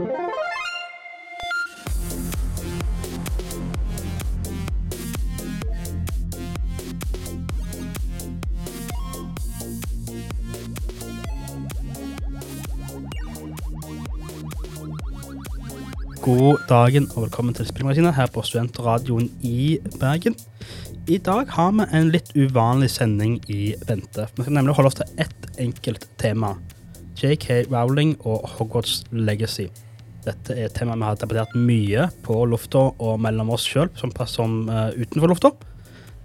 God dagen og velkommen til Spillmagasinet her på Studentradioen i Bergen. I dag har vi en litt uvanlig sending i vente. Vi skal nemlig holde oss til ett enkelt tema. JK Rowling og Hogwarts Legacy. Dette er et tema vi har debattert mye på lufta og mellom oss sjøl, som, som uh, utenfor lufta.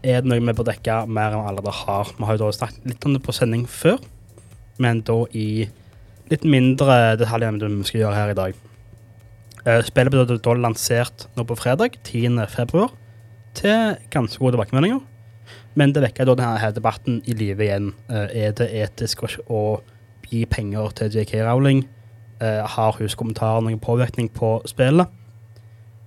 Er det noe vi bør dekke mer enn vi allerede har? Vi har jo da snakket litt om det på sending før, men da i litt mindre detaljer enn det vi skal gjøre her i dag. Uh, spillet ble da lansert nå på fredag, 10. februar, til ganske gode tilbakemeldinger. Men det vekker da denne debatten i live igjen. Uh, er det etisk å gi penger til JK Rowling? Uh, har huskommentarer noen påvirkning på spillet?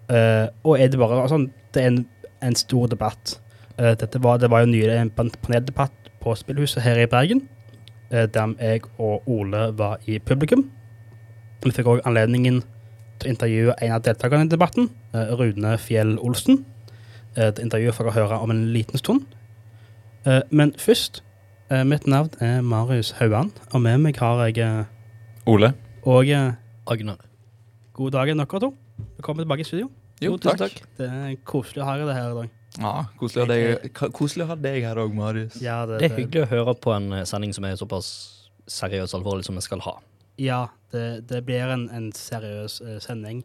og er det bare altså, Det er en, en stor debatt. dette var, det var jo nylig en paneldebatt på Spillhuset her i Bergen, der jeg og Ole var i publikum. Vi fikk òg anledningen til å intervjue en av deltakerne i debatten, Rune Fjell Olsen. Det intervjuet får dere høre om en liten stund. Men først Mitt navn er Marius Hauan, og med meg har jeg Ole. Og Agnar. God dag, dere to. Velkommen tilbake i studio. Jo, takk. takk. Det er koselig å ha deg her i dag. Ja, koselig å ha deg, deg her òg, Marius. Ja, det, Det er hyggelig å høre på en eh, sending som er såpass seriøs og alvorlig som vi skal ha. Ja, det, det blir en, en seriøs uh, sending.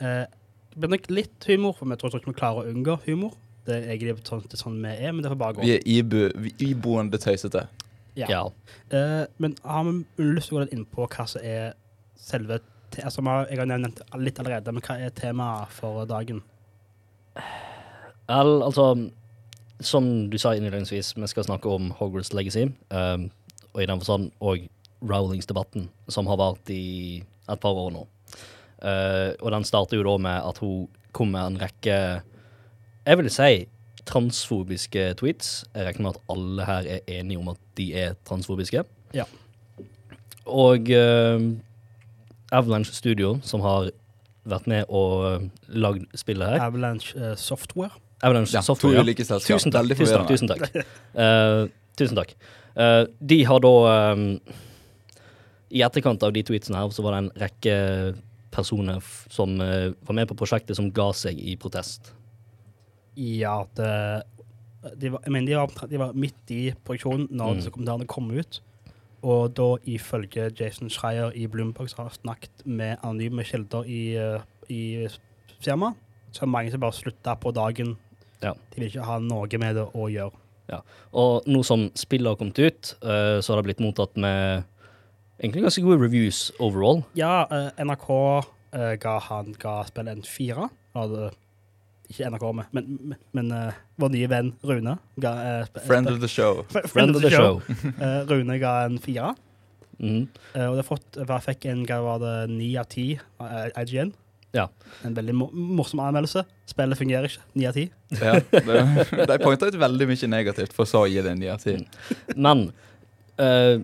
Uh, det blir nok litt humor, for vi tror ikke vi klarer å unngå humor. Det er egentlig sånn, det er sånn vi er, men det får bare gå. Vi er ibu, vi- iboende tøysete. Ja. Ja. Uh, men har vi lyst til å gå litt inn på hva som er selve te altså, Jeg har nevnt litt allerede, men hva er temaet for dagen? Al, altså, som du sa innledningsvis, vi skal snakke om Hogwarts Legacy. Um, og i den forstand òg Rowlings-debatten, som har vart i et par år nå. Uh, og den starter jo da med at hun kom med en rekke Jeg vil si transfobiske tweets. Jeg regner med at alle her er enige om at de er transfobiske. Ja. Og uh, Avalanche Studio, som har vært med og lagd spillet her Avalanche uh, Software. Avalanche Ja, to Software. ja. Tusen takk. Tusen takk. Tusen takk. Uh, tusen takk. Uh, de har da um, I etterkant av de tweetsene her, så var det en rekke personer f som eh, var med på prosjektet, som ga seg i protest. Ja, det de var, Jeg mener, de var, de var midt i produksjonen når Mm. disse kommentarene kom ut. Og da ifølge Jason Schreier i Bloomberg har snakket med anonyme kilder i, eh, i firmaet, så er det mange som bare slutta på dagen. Ja. De vil ikke ha noe med det å gjøre. Ja. Og nå som spillet har kommet ut, eh, så har det blitt mottatt med egentlig ganske gode reviews overall. Ja, eh, NRK ga han ga spillet en fire. Hadde ikke NRK med, men, men, men eh, vår nye venn Rune ga uh, Friend of the show. Friend Friend of the show. uh, Rune ga en fire. Mm. Eh, og det har fått, jeg fikk en hva var det, ni av ti av IGN. Ja. En veldig morsom anmeldelse. Spillet fungerer ikke. Ni av ti. Ja, de pointa ut veldig mye negativt, for så å gi det en ni av ti. Men eh,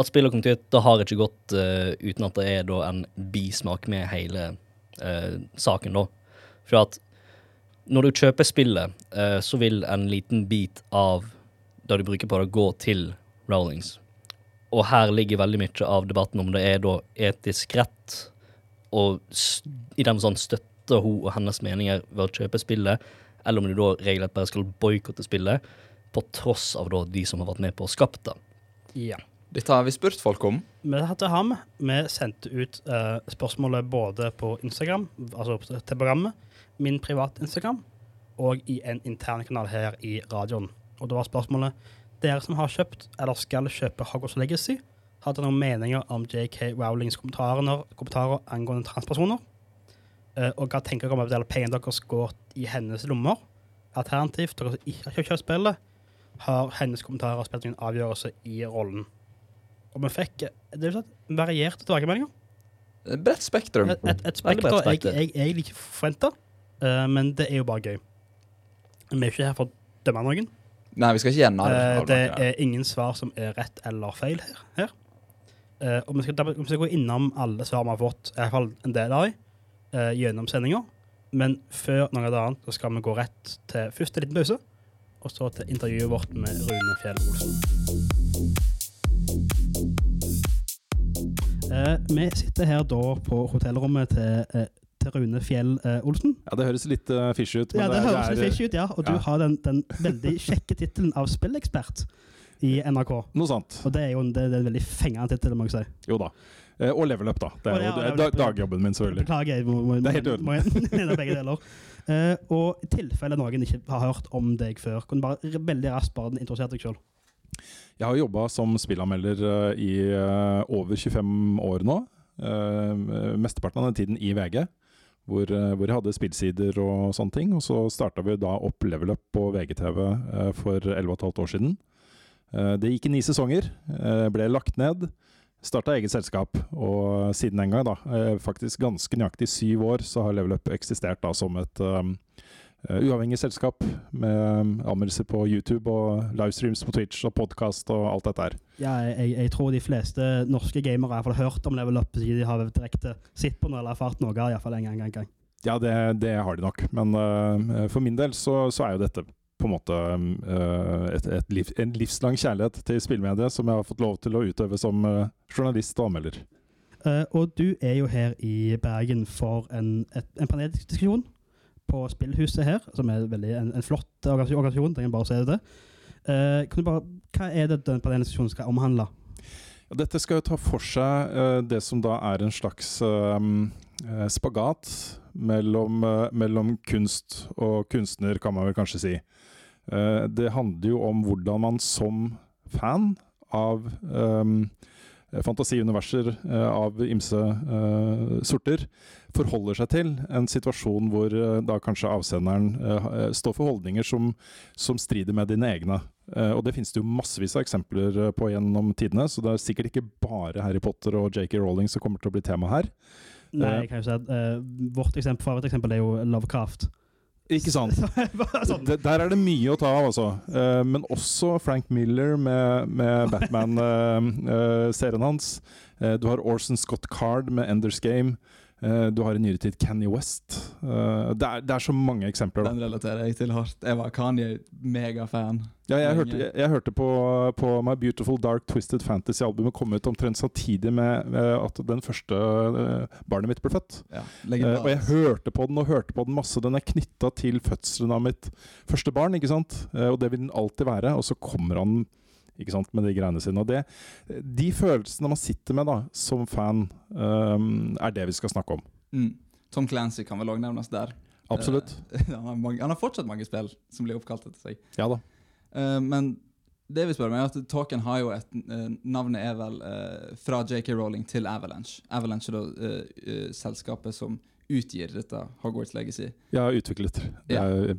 at spillet kom til ut, det har ikke gått uten at det er da en bismak med hele saken, da. For at når du kjøper spillet, eh, så vil en liten bit av det du bruker på det, gå til Rowlings. Og her ligger veldig mye av debatten om det er da etisk rett og i den sånn støtte hun og hennes meninger ved å kjøpe spillet, eller om du da regelrett bare skal boikotte spillet, på tross av da de som har vært med på å skape det. Ja. Dette har vi spurt folk om. Vi hadde ham. vi. Vi sendte ut uh, spørsmålet både på Instagram, altså til programmet, min private Instagram, og i en intern kanal her i radioen. Og da var spørsmålet dere som har kjøpt eller skal kjøpe Hogwarts Legacy, har dere noen meninger om JK Rowlings kommentarer, kommentarer angående transpersoner? Eh, og hva tenker dere om at pengene deres går i hennes lommer? Alternativt, dere som ikke har kjøpt spillet, har hennes kommentarer spilt en avgjørelse i rollen? Og vi fikk eh, det er sånn varierte tilbakemeldinger. Et Bredt spektrum. Et, et, et spekter jeg, jeg, jeg ikke forventa, men det er jo bare gøy. Vi er ikke her for å dømme noen. Nei, vi skal ikke gjennom det. Uh, det er ingen svar som er rett eller feil her. her. Uh, og vi skal, vi skal gå innom alle svar vi har fått, i hvert fall en del av dem, eh, gjennom sendinga. Men før noe annet så skal vi gå rett til først en liten pause, og så til intervjuet vårt med Rune Fjell Olsen. Eh, vi sitter her da på hotellrommet til, eh, til Rune Fjell eh, Olsen. Ja, det høres litt uh, fishy ut. Ja, det, høres litt fishy ut, ja. Og du har den, den veldig kjekke tittelen av spillekspert i NRK. Noe sant. Og det er jo en, det er en veldig fengende tittel, må jeg si. Jo da. Eh, og level up, da. Det er jo ja, det er da- dagjobben min, selvfølgelig. Beklager, må, må, Det er helt må, må begge deler. Eh, og i tilfelle noen ikke har hørt om deg før, kan du bare veldig raskt bare introdusere deg sjøl? Jeg har jobba som spillanmelder eh, i eh, over 25 år nå. Eh, mesteparten av den tiden i VG, hvor, eh, hvor jeg hadde spillsider og sånne ting. Og så starta vi da opp Level Up på VGTV eh, for 11 15 år siden. Eh, det gikk i ni sesonger, ble lagt ned. Starta eget selskap, og siden den gang, da, faktisk ganske nøyaktig syv år, så har Level Up eksistert da som et uavhengig selskap med um, anmeldelser på YouTube og livestreams på Twitch og podkast og alt dette her. Ja, jeg, jeg tror de fleste norske gamere har i fall hørt om Level Up, de har direkte sett på noe eller erfart noe, iallfall en gang. En gang. Ja, det, det har de nok, men uh, for min del så, så er jo dette på en måte uh, et, et liv, en livslang kjærlighet til spillmediet som jeg har fått lov til å utøve som uh, journalist og anmelder. Eh, og du er jo her i Bergen for en, et, en paneldiskusjon på Spillhuset her, som er veldig, en, en flott organisasjon, kan bare si det. Eh, bare, hva er det den paneldiskusjonen skal omhandle? Dette skal jo ta for seg uh, det som da er en slags um, uh, spagat mellom, uh, mellom kunst og kunstner, kan man vel kanskje si. Uh, det handler jo om hvordan man som fan av um, fantasiuniverser uh, av ymse uh, sorter forholder seg til en situasjon hvor da kanskje avsenderen står for holdninger som, som strider med dine egne. Og det finnes det jo massevis av eksempler på gjennom tidene, så det er sikkert ikke bare Harry Potter og JK Rowling som kommer til å bli tema her. Nei, Eh. jeg kan jo si at uh, Vårt eksempel, eksempel er jo Lovecraft. Ikke sant? Sånn. Der er det mye å ta av, altså. Eh, men også Frank Miller med, med Batman-serien hans. Eh, du har Orson Scott Card med Enders Game. Eh, du har i nyere tid Kanye West. Eh, det, er, det er så mange eksempler. Da. Den relaterer jeg til hardt. Jeg var Kanye-megafan. Ja, jeg, hørte, jeg, jeg hørte på, på My Beautiful Dark Twisted Fantasy-albumet komme ut omtrent samtidig med at den første eh, barnet mitt ble født. Ja, og jeg hørte på den og hørte på den masse. Den er knytta til fødselen av mitt første barn, ikke sant? Og det vil den alltid være. Og så kommer han ikke sant, med de greiene sine. Og det, de følelsene man sitter med da, som fan, um, er det vi skal snakke om. Mm. Tom Clancy kan vel òg nevnes der. Absolutt. Uh, han, har mange, han har fortsatt mange spill som blir oppkalt etter seg. Ja da. Uh, men det vi spør meg er at Talken har jo et uh, Navnet er vel fra JK Rowling til Avalanche. Avalanche er da selskapet som utgir dette Hogwarts Legacy. Ja, utviklet. Det Ja. er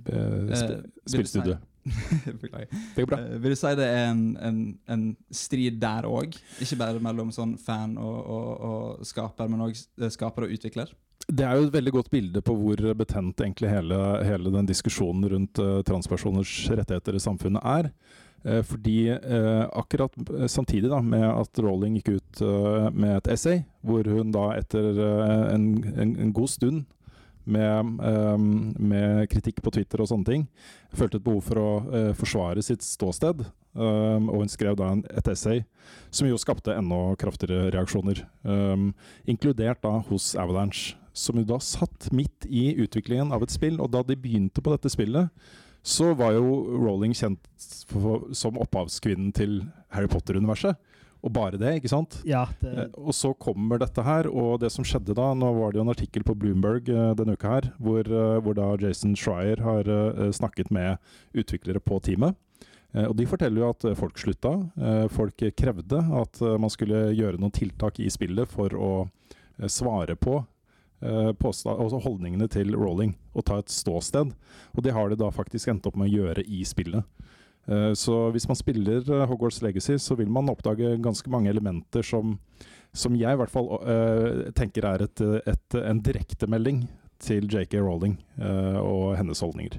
sp Eh, spillstudie. Beklager. Det går bra. Eh, vil du si det er en, en, en strid der òg? Ikke bare mellom sånn fan og, og, og skaper, men òg skaper og utvikler? Det er jo et veldig godt bilde på hvor betent egentlig hele, hele den diskusjonen rundt uh, transpersoners rettigheter i samfunnet er. Uh, fordi uh, akkurat eh, samtidig da, med at Rowling gikk ut eh, med et essay, hvor hun da etter eh, en, en, en god stund med, eh, med kritikk på Twitter og sånne ting, følte et behov for å eh, forsvare sitt ståsted. Um, og hun skrev da et essay som jo skapte enda kraftigere reaksjoner. Um, inkludert da hos Avalanche, som jo da satt midt i utviklingen av et spill. Og da de begynte på dette spillet, så var jo Rowling kjent for, som opphavskvinnen til Harry Potter-universet. Og bare det, ikke sant? Ja, det, Eh, og så kommer dette her, og det som skjedde da Nå var det jo en artikkel på Bloomberg eh, denne uka her, hvor, eh, hvor da Jason Schreier har snakket med utviklere på teamet. Og de forteller jo at folk slutta. Folk krevde at man skulle gjøre noen tiltak i spillet for å svare på altså holdningene til Rolling og ta et ståsted. Og det har de da faktisk endt opp med å gjøre i spillet. Eh, Så hvis man spiller eh, Hogwarts Legacy, så vil man oppdage ganske mange elementer som, som jeg i hvert fall eh, tenker er et, et, en direktemelding til JK Rowling og hennes holdninger.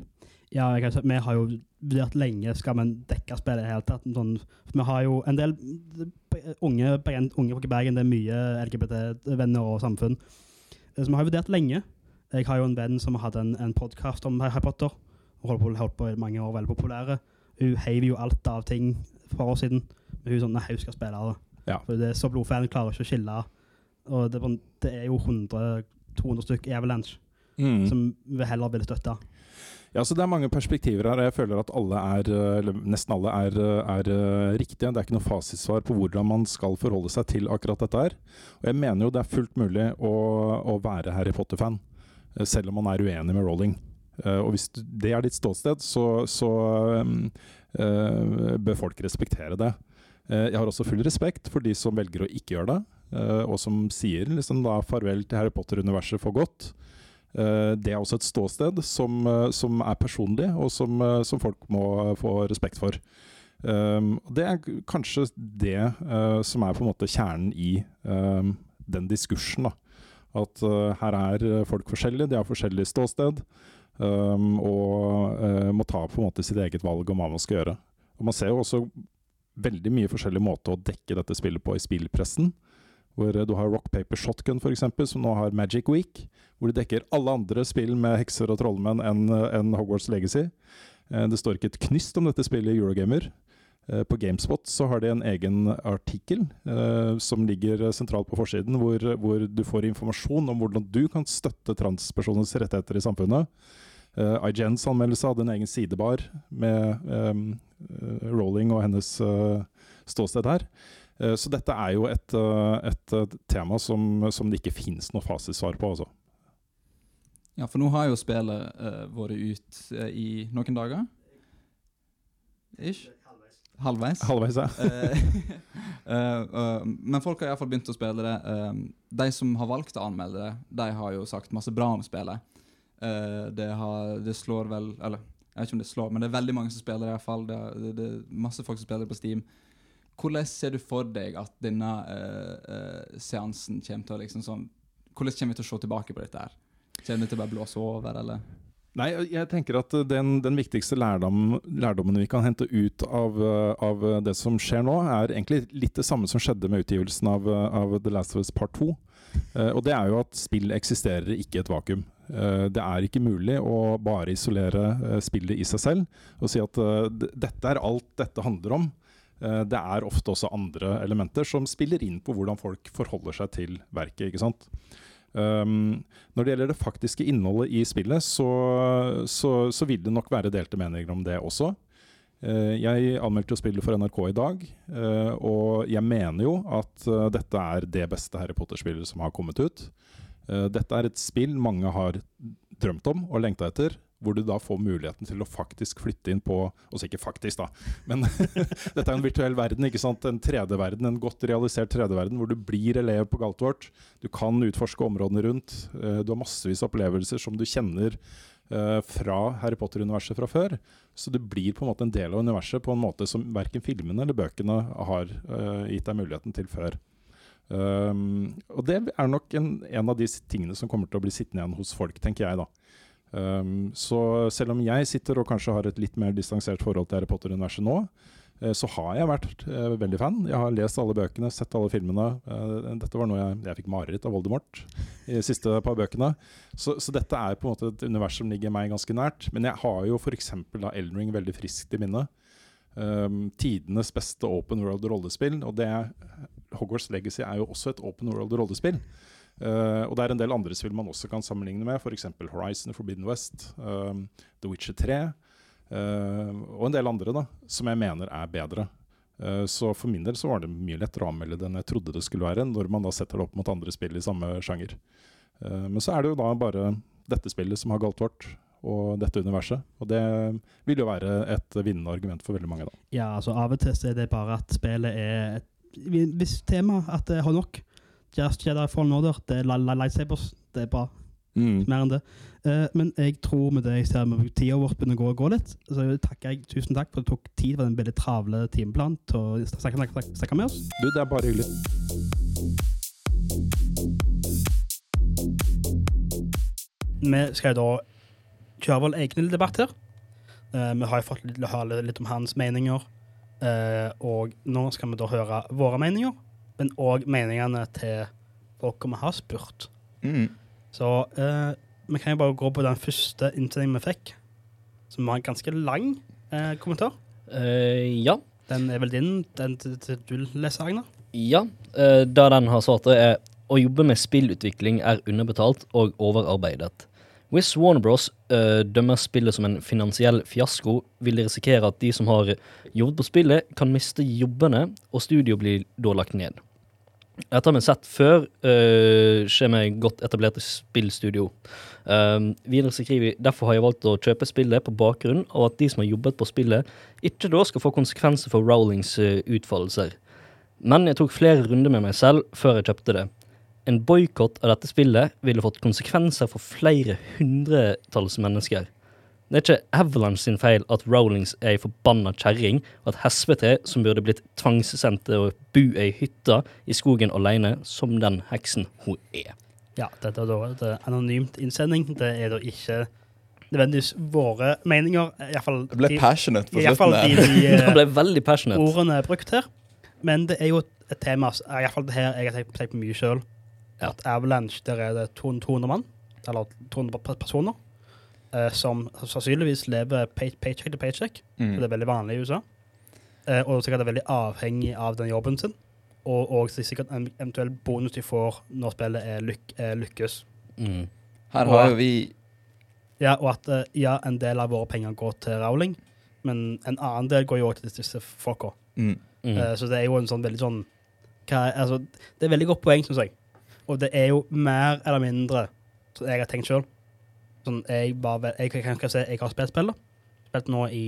ja, jeg vi har jo vurdert lenge skal vi dekke spillet i det hele tatt. Sånn, vi har jo en del unge, unge i Bergen, det er mye LGBT-venner og samfunn. Så vi har vurdert lenge. Jeg har jo en venn som hadde en, en podkast om Harry Potter. Holdt på, holdt på i mange år, veldig populære. Hun heiv jo alt av ting for år siden. Men hun er sånn, nei, hun skal spille det. Ja. For det er så blodfan, klarer ikke å skille. Og det, det er jo 100-200 stykk i Avalanche Mm. som vi heller ville støtte. Ja, så Det er mange perspektiver her. og Jeg føler at alle er, eller nesten alle er, er eh, riktige. Det er ikke noe fasitsvar på hvordan man skal forholde seg til akkurat dette her. Og jeg mener jo det er fullt mulig å, å være Harry Potter-fan, eh, selv om man er uenig med Rowling. Eh, og hvis det er ditt ståsted, så, så um, uh, bør folk respektere det. Eh, jeg har også full respekt for de som velger å ikke gjøre det, og som sier liksom da farvel til Harry Potter-universet for godt. Det er også et ståsted som, som er personlig, og som, som folk må få respekt for. Um, Det er kanskje det uh, som er på en måte kjernen i um, den diskursen. da. At uh, her er folk forskjellige, de har forskjellig ståsted, um, og uh, må ta på en måte sitt eget valg om hva man skal gjøre. Og Man ser jo også veldig mye forskjellig måte å dekke dette spillet på i spillpressen. Hvor eh, du har Rock Paper Shotgun, eksempel, som nå har Magic Week. Hvor de dekker alle andre spill med hekser og trollmenn enn en Hogwarts Legacy. Eh, Det står ikke et knyst om dette spillet i Eurogamer. Eh, På Gamespot så har de en egen artikkel eh, som ligger sentralt på forsiden, hvor, hvor du får informasjon om hvordan du kan støtte transpersoners rettigheter i samfunnet. Uh, IGNs anmeldelse hadde en egen sidebar med um, eh, Rowling og hennes uh, ståsted her. Uh, så dette er jo et, eh, et, eh, tema som, som det ikke finnes noe fasitsvar på. Altså. Ja, for nå har jo spillet eh, vært ut eh, i noen dager. Ish? Halvveis. Halvveis, ja. Eh, eh, eh, men folk har iallfall begynt å spille det. Eh, de som har valgt å anmelde det, de har jo sagt masse bra om spillet. Eh, det, har, det slår vel Eller jeg vet ikke om det slår, men det er veldig mange som spiller det. i hvert fall. Det, det, det er masse folk som spiller det på Steam. Hvordan ser du for deg at denne uh, uh, seansen kommer til å liksom sånn Hvordan kommer vi til å se tilbake på dette? her? Kommer det til å bare blåse over, eller? Nei, jeg tenker at den, den viktigste lærdom, lærdommen vi kan hente ut av, av det som skjer nå, er egentlig litt det samme som skjedde med utgivelsen av, av The Last of Us Part 2. Uh, og det er jo at spill eksisterer ikke i et vakuum. Eh, det er ikke mulig å bare isolere eh, spillet i seg selv og si at eh, dette er alt dette handler om. Det er ofte også andre elementer som spiller inn på hvordan folk forholder seg til verket. ikke sant? Um, når det gjelder det faktiske innholdet i spillet, så, så, så vil det nok være delte meninger om det også. Uh, jeg anmeldte jo spillet for NRK i dag, uh, og jeg mener jo at uh, dette er det beste Harry Potter-spillet som har kommet ut. Eh, dette er et spill mange har drømt om og lengta etter, hvor du da får muligheten til å faktisk flytte inn på Altså ikke faktisk, da, men dette er en virtuell verden, ikke sant? En 3D-verden, en godt realisert 3D-verden, hvor du blir elev på Galtvort. Du kan utforske områdene rundt. Eh, Du har massevis av opplevelser som du kjenner eh, fra Harry Potter-universet fra før. Så du blir på en måte en del av universet på en måte som verken filmene eller bøkene har gitt deg muligheten til før. Um, og det er nok en, en av de tingene som kommer til å bli sittende igjen hos folk, tenker jeg da. Um, så selv om jeg sitter og kanskje har et litt mer distansert forhold til Harry Potter-universet nå, eh, så har jeg vært eh, veldig fan. Jeg har lest alle bøkene, sett alle filmene. Eh, dette var noe jeg, jeg fikk mareritt av Voldemort i de siste par bøkene. Så, så dette er på en måte et univers som ligger meg ganske nært. Men jeg har jo f.eks. Elden Ring veldig friskt i minne. Um, tidenes beste open world rollespill. Og det Hogwarts Legacy er jo også et open world rollespill. Uh, og det er en del andre spill man også kan sammenligne med, f.eks. Horizon Forbidden West, um, The Witcher 3 uh, og en del andre da, som jeg mener er bedre. Uh, så for min del så var det mye lettere å anmelde det enn jeg trodde det skulle være, når man da setter det opp mot andre spill i samme sjanger. Uh, men så er det jo da bare dette spillet som har Galtvort og dette universet. Og det vil jo være et vinnende argument for veldig mange. da. Ja, altså Av og til så er det bare at spillet er et visst tema, at det har nok. Just Jedi Fallen Order, det er li- li- lightsabers, det er bra. Mer enn det. Uh, men jeg tror med det jeg ser med tida vår begynner å gå, gå litt, så takker jeg tusen takk for at du tok tid for den veldig travle timeplanen til å snakke, snakke, snakke med oss. Du, det er bare hyggelig. Vi skal jo da kjøre vel egen lille debatt her. Eh, vi har jo fått litt, litt om hans meninger Eh, og nå skal vi da høre våre meninger, men òg meningene til folk vi har spurt. Mm. Så eh, vi kan jo bare gå på den første innsendingen vi fikk, som var en ganske lang eh, kommentar. Eh, ja. Den er vel din, den til du leser, Agnar? Ja. Uh, da den har svart, er å jobbe med spillutvikling er underbetalt og overarbeidet. Hvis Warner Bros. Uh, dømmer spillet som en finansiell fiasko, vil de risikere at de som har jobbet på spillet, kan miste jobbene, og studio blir da lagt ned. Dette har vi sett før uh, skje med godt etablerte spillstudio. Uh, videre skriver vi derfor har jeg valgt å kjøpe spillet på bakgrunn av at de som har jobbet på spillet, ikke da skal få konsekvenser for Rowlings uh, utfoldelser. Men jeg tok flere runder med meg selv før jeg kjøpte det. En boikott av dette spillet ville fått konsekvenser for flere hundretalls mennesker. Det er ikke Avalanche sin feil at Rowlings er ei forbanna kjerring, og at SVT, som burde blitt tvangssendt til å bo ei hytte i skogen alene, som den heksen hun er. Ja, dette er da et eh, anonymt innsending. Det er da ikke nødvendigvis våre meninger. Iallfall Det ble de- passionate på i hvert fall slutten. de, der. de eh, ble veldig passionate. ordene er brukt her. Men det er jo et tema iallfall i hvert fall det her jeg har tenkt på mye sjøl. Ja. At Avalanche, der er det 200 200 mann, eller 200 personer, eh, som sannsynligvis lever pay, paycheck til paycheck. Mm. Det er veldig vanlig i USA. Eh, og sikkert er veldig avhengig av den jobben sin. Og, og sikkert en eventuell bonus de får når spillet er lyk, lykkes. Mm. Her har jo vi Ja, og at eh, ja, en del av våre penger går til Rowling, men en annen del går jo også til disse folka. mm. Mm. Eh, så det er jo en sånn veldig sånn hva altså, Det er veldig godt poeng, syns jeg. Og det er jo mer eller mindre som jeg har tenkt sjøl. Sånn, jeg, bare, jeg, kan ikke si jeg har spilt spillet. Spilt nå i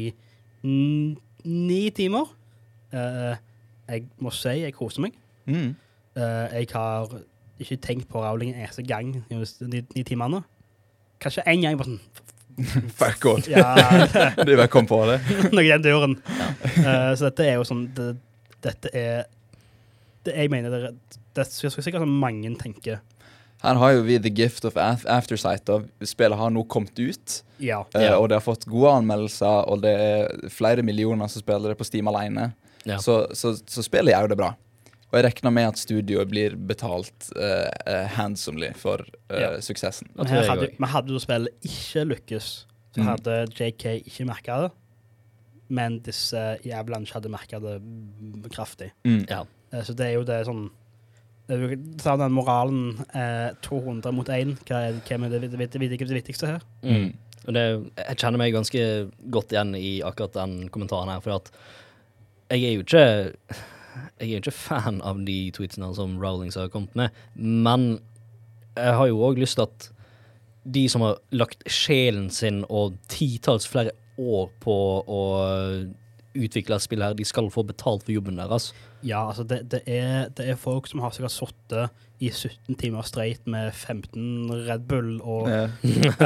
ni timer. Uh, jeg må si jeg koser meg. Mm. Uh, jeg har ikke tenkt på Rowling en eneste gang i de ni timene. Kanskje én gang. bare sånn, Fuck all. ja, Du bare kom på det. noe i den duren. Eh, så dette er jo sånn det, Dette er det Jeg mener det, det er sikkert som mange tenker. Her har jo vi The Gift of Aftersight. Da. Spillet har nå kommet ut, Ja. uh, og det har fått gode anmeldelser, og det er flere millioner som spiller det på Steam alene. Ja. Så, så, så spillet gjør det bra. Og jeg regner med at studioet blir betalt uh, uh, handsomely for eh, Ja. suksessen. Men hadde, men hadde jo spillet ikke lykkes, så Mm. hadde JK ikke merka det. Men disse i Avalanche hadde merka det mm, kraftig. Mm. Ja. Eh, så det er jo det sånn Ta den moralen eh, 200 mot 1. Hva er, hvem er det, det, det, det, det viktigste her? Mm. Og det, jeg kjenner meg ganske godt igjen i akkurat den kommentaren her, for at jeg er jo ikke Jeg er jo ikke fan av de tweetsene som Rowlings har kommet med, men jeg har jo òg lyst til at de som har lagt sjelen sin og titalls flere år på å utvikle spill her, de skal få betalt for jobben deres. Ja, altså det, det, er, det er folk som har sikkert sittet i 17 timer streit med 15 Red Bull og, ja.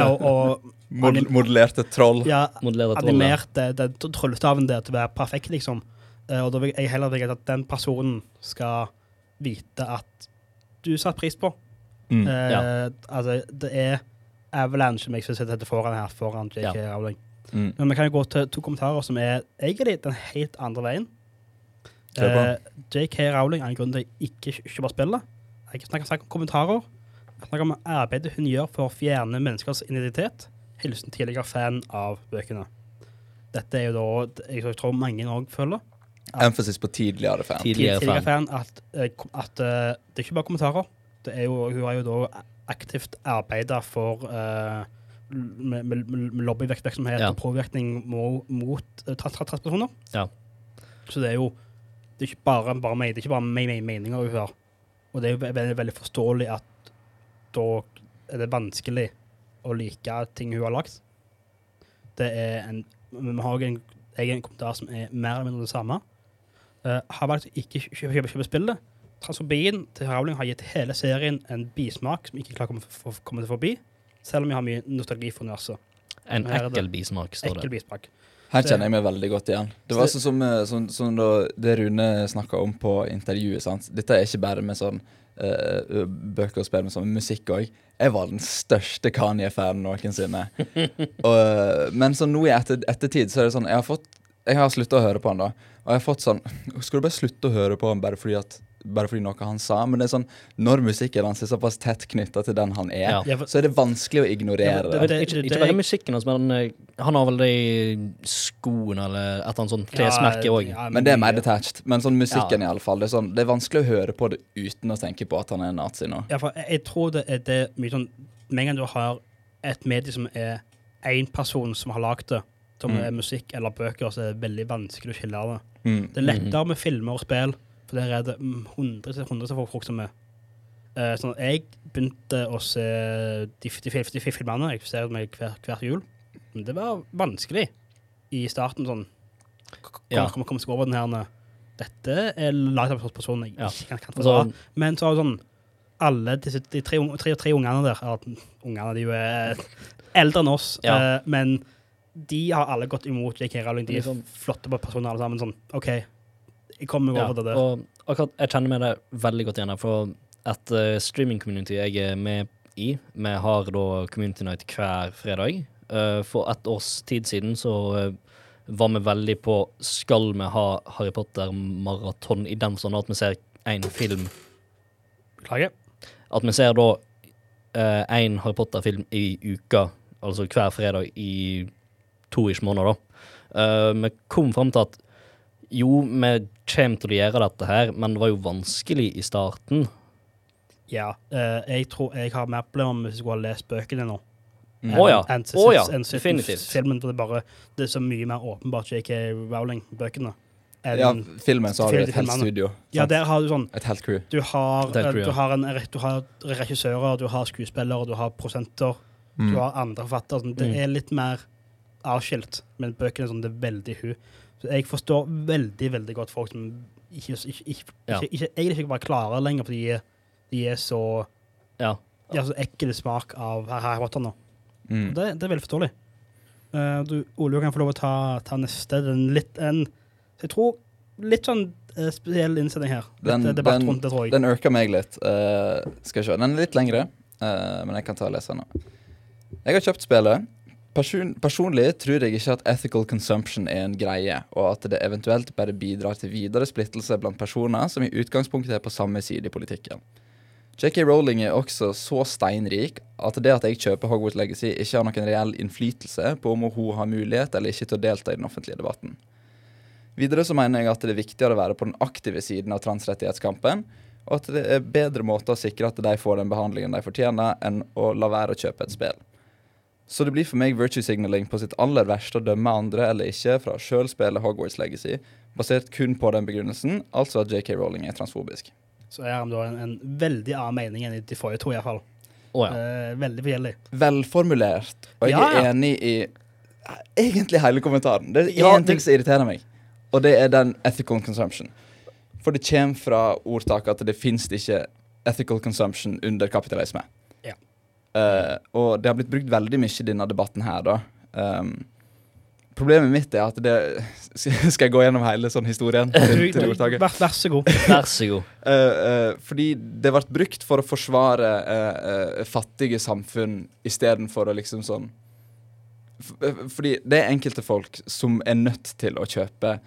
og, og mod modellerte troll. ja, modellerte animert det- den trollstaven der til å være perfekt, liksom. Eh, og da vil jeg heller vil at den personen skal vite at du satte pris på. Mm. Eh, Ja. Altså, det er Avalanche som jeg skal sette foran her, foran JK Ja. Rowling. Mm. Men vi kan jo gå til to kommentarer som er egentlig den helt andre veien. Eh, JK Rowling er en grunn til at jeg ikke kjøper spillet. Jeg snakker, snakker om kommentarer. Jeg snakker om arbeidet hun gjør for å fjerne menneskers identitet. Hilsen tidligere fan av bøkene. Dette er jo da Jeg tror mange òg føler. Emphasis på tidligere fan. Tidligere Tidligere fan. fan at, eh, at eh, det er ikke bare kommentarer. Det er jo, hun har jo da aktivt arbeida for eh, med, med, med lobbyvirksomhet Ja. og påvirkning mot, mot uh, transpersoner. Ja. Så det er jo det er ikke bare, bare, meg, det er ikke bare me, me, meninger hun har. Og det er jo veldig, veldig forståelig at da er det vanskelig å like ting hun har lagt. Det er en Vi har en, egen kommentar som er mer eller mindre det samme. Uh, har valgt ikke kjøpe, kjøpe, kjøpe spillet. Transfobien til Rowling har gitt hele serien en bismak som ikke klarer å komme, for, komme til forbi, selv om vi har mye nostalgi for universet. En ekkel bismak, står det. bismak. Her kjenner jeg meg veldig godt igjen. Det var sånn som, som, sånn, sånn da, det Rune snakka om på intervjuet. sant? Dette er ikke bare med sånn uh, bøker og spill, men sånn musikk òg. Jeg var den største Kanye-fanen noensinne. og, men så nå i etter, ettertid så er det sånn Jeg har fått Jeg har slutta å høre på han da. Og jeg har fått sånn Skal du bare slutte å høre på han bare fordi at bare fordi noe han sa? Men det er sånn når musikken hans er såpass tett knytta til den han er, Ja. Så er det vanskelig å ignorere det. det- ikke, det- ikke bare musikken hans, men eh, han har vel det i skoene eller et eller annet sånt klesmerke òg. ja, Men det er mer detached. Men sånn musikken Ja. i alle fall, det er, sånn, det er vanskelig å høre på det uten å tenke på at han er nazi nå. Ja, for jeg, jeg tror det er det mye sånn Med en gang du har et medie som er én person som har lagd det, som Mm. er musikk eller bøker, så er det veldig vanskelig å skille det. Mm. Det er lettere med filmer og spill, for der er det hundre til hundre av folk som er uh, sånn, Jeg begynte å se de, de, de, de filmene. Jeg ser meg hver, hvert jul. Men det var vanskelig i starten. sånn Kom, Ja. kom, kom seg over den her Dette er laget av en person jeg Ja. ikke kan, kan Altså, fordra. Men så er det sånn Alle disse, de tre, tre, tre ungene der Ungene de er eh, eldre enn oss, Ja. uh, men de har alle gått imot J.K. Rowling. De er Liksom- flotte personer alle sammen. Sånn, OK, jeg kommer over det der. og akkurat, jeg kjenner meg det veldig godt igjen for et uh, streaming-community jeg er med i, vi har da Community Night hver fredag. Uh, for et års tid siden så uh, var vi veldig på Skal vi ha Harry Potter-maraton i den sånn at vi ser én film Beklager. At vi ser da én Harry Potter-film i uka, altså hver fredag i to-ish måneder, da. Vi kom fram til at jo, vi kommer til å gjøre dette her, men det var jo vanskelig i starten. Ja. eh, jeg tror jeg har mer problemer hvis jeg skulle ha lest bøkene nå. Mm. Å ja. enn- oh, ja, definitivt. Filmen, for det er bare Det er så mye mer åpenbart J.K. Rowling-bøkene. Ja, filmen så har du et helt studio. studio. ja, der har du sånn Et helt crew. Du har, crew, er eh, du har, en, du har regissører, du har skuespillere, du har prosenter, Mm. du har andre forfattere. Sånn. Det Mm. er litt mer avskilt, men bøkene sånn, det er veldig hun. Så jeg forstår veldig, veldig godt folk som ikke, ikke, ikke, Ja. ikke, ikke egentlig ikke bare klarer lenger, fordi de er, de er så Ja. De har så ekkel smak av Harry Potter nå. Mm. Det, det er veldig forståelig. Uh, du, Ole, du kan få lov å ta, ta neste. Den litt en Jeg tror litt sånn uh, spesiell innsending her. Litt Den- eh, debatt den- rundt det, tror jeg. Den irka meg litt. Uh, skal jeg se. Den er litt lengre, eh, men jeg kan ta og lese den nå. Jeg har kjøpt spillet. Person, personlig tror jeg ikke at ethical consumption er en greie, og at det eventuelt bare bidrar til videre splittelse blant personer som i utgangspunktet er på samme side i politikken. JK Rowling er også så steinrik at det at jeg kjøper Hogwarts Legacy, ikke har noen reell innflytelse på om hun har mulighet eller ikke til å delta i den offentlige debatten. Videre så mener jeg at det er viktigere å være på den aktive siden av transrettighetskampen, og at det er bedre måter å sikre at de får den behandlingen de fortjener, enn å la være å kjøpe et spill. Så det blir for meg virtue signaling på sitt aller verste å dømme andre eller ikke fra sjøl spille Hogwarts Legacy, basert kun på den begrunnelsen, altså at JK Rowling er transfobisk. Så er han da en, en veldig annen mening enn de forrige to, iallfall. Å ja. Eh, veldig forskjellig. Velformulert, og jeg Ja, ja. er enig i egentlig hele kommentaren. Det er Ja, én ting som irriterer meg, og det er den ethical consumption. For det kommer fra ordtaket at det fins ikke ethical consumption under kapitalisme. Eh, og det har blitt brukt veldig mye i denne debatten her, da. Um, problemet mitt er at det Skal jeg gå gjennom hele sånn historien til, vær, vær så god. Vær så god. Uh, uh, fordi det ble brukt for å forsvare uh, eh, fattige samfunn istedenfor å liksom sånn f Fordi det er enkelte folk som er nødt til å kjøpe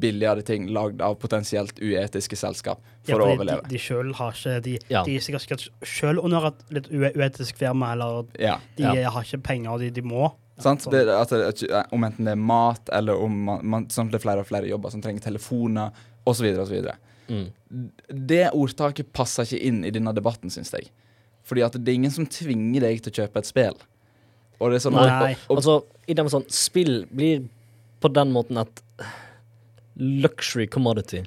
billigere ting lagd av potensielt uetiske selskap for Ja, å overleve. De, de sjøl har ikke De, Ja. de er sikkert, sjøl under et litt uetisk firma, eller Ja, de Ja. har ikke penger, de, de må. sant? Det, at om enten det er mat, eller om man, man, sånn det er flere og flere jobber som trenger telefoner, osv., osv. Mm. Det ordtaket passer ikke inn i denne debatten, syns jeg. Fordi at det er ingen som tvinger deg til å kjøpe et spill. Og det er sånn Nei. og, og, Altså, i den sånn, spill blir på den måten et luxury commodity.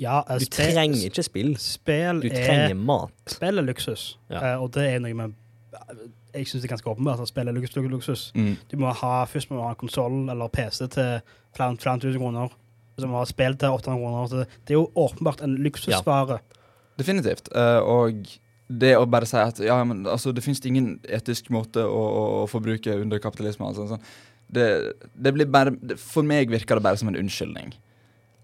Ja, eh, Du trenger ikke spill. Spill Du er, trenger mat. spill er luksus, Ja. uh, og det er noe med Jeg syns det er ganske åpenbart at spill er luksus. luksus. mm. Du må ha, først må du ha en konsoll eller PC til flere, flere tusen kroner. Så må du ha spill til 800 kroner. Så det er jo åpenbart en luksusvare. Definitivt. Uh, og det å bare si at ja, men altså, det finnes ingen etisk måte å, å, å forbruke under kapitalisme altså, sånn. det, det blir bare det, For meg virker det bare som en unnskyldning.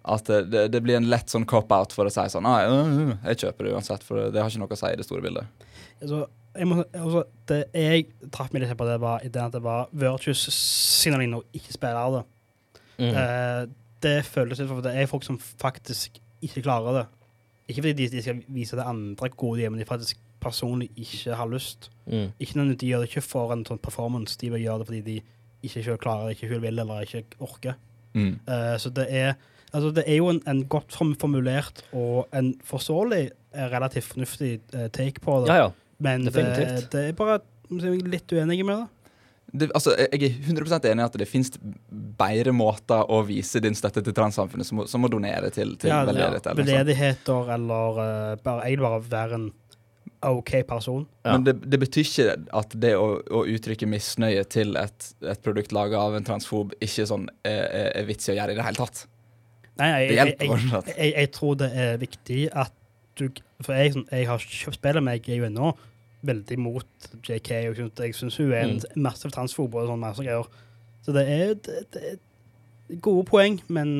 At det, det, blir en lett sånn cop-out for å si sånn ah, ja, ja, Jeg kjøper det uansett, for det har ikke noe å si i det store bildet. Altså, jeg, må, altså, det jeg traff meg litt på, det var ideen at det var virtuous signaling og ikke spille av det. Mm. Eh, det føles litt for det er folk som faktisk ikke klarer det. Ikke fordi de, de skal vise det andre gode de men de faktisk personlig ikke har lyst. Mm. Ikke nødvendigvis, De gjør det ikke for en sånn performance, de vil gjøre det fordi de ikke selv klarer, det, ikke selv vil eller ikke orker. Mm. Eh, så det er, altså det er jo en, en godt formulert og en forståelig, eh, relativt fornuftig eh, take på det. Ja, ja. Men det, det er bare jeg er litt uenig med det. Det, altså, jeg er 100% enig i at det finnes bedre måter å vise din støtte til transsamfunnet som, som å donere til, til Ja, veldedighet. eller. Veldedigheter eller uh, bare, jeg bare være en OK person. Ja. Men det, det betyr ikke at det å, å uttrykke misnøye til et, et produkt laga av en transfob ikke sånn er, er vits i å gjøre i det hele tatt. Nei, jeg, Det jeg, jeg, jeg, jeg tror det er viktig at du For jeg, jeg har kjøpt spillet, men jeg er jo ennå veldig mot JK. Og jeg syns hun er en massiv transfobo og sånn masse greier. Så det er, det, det er gode poeng, men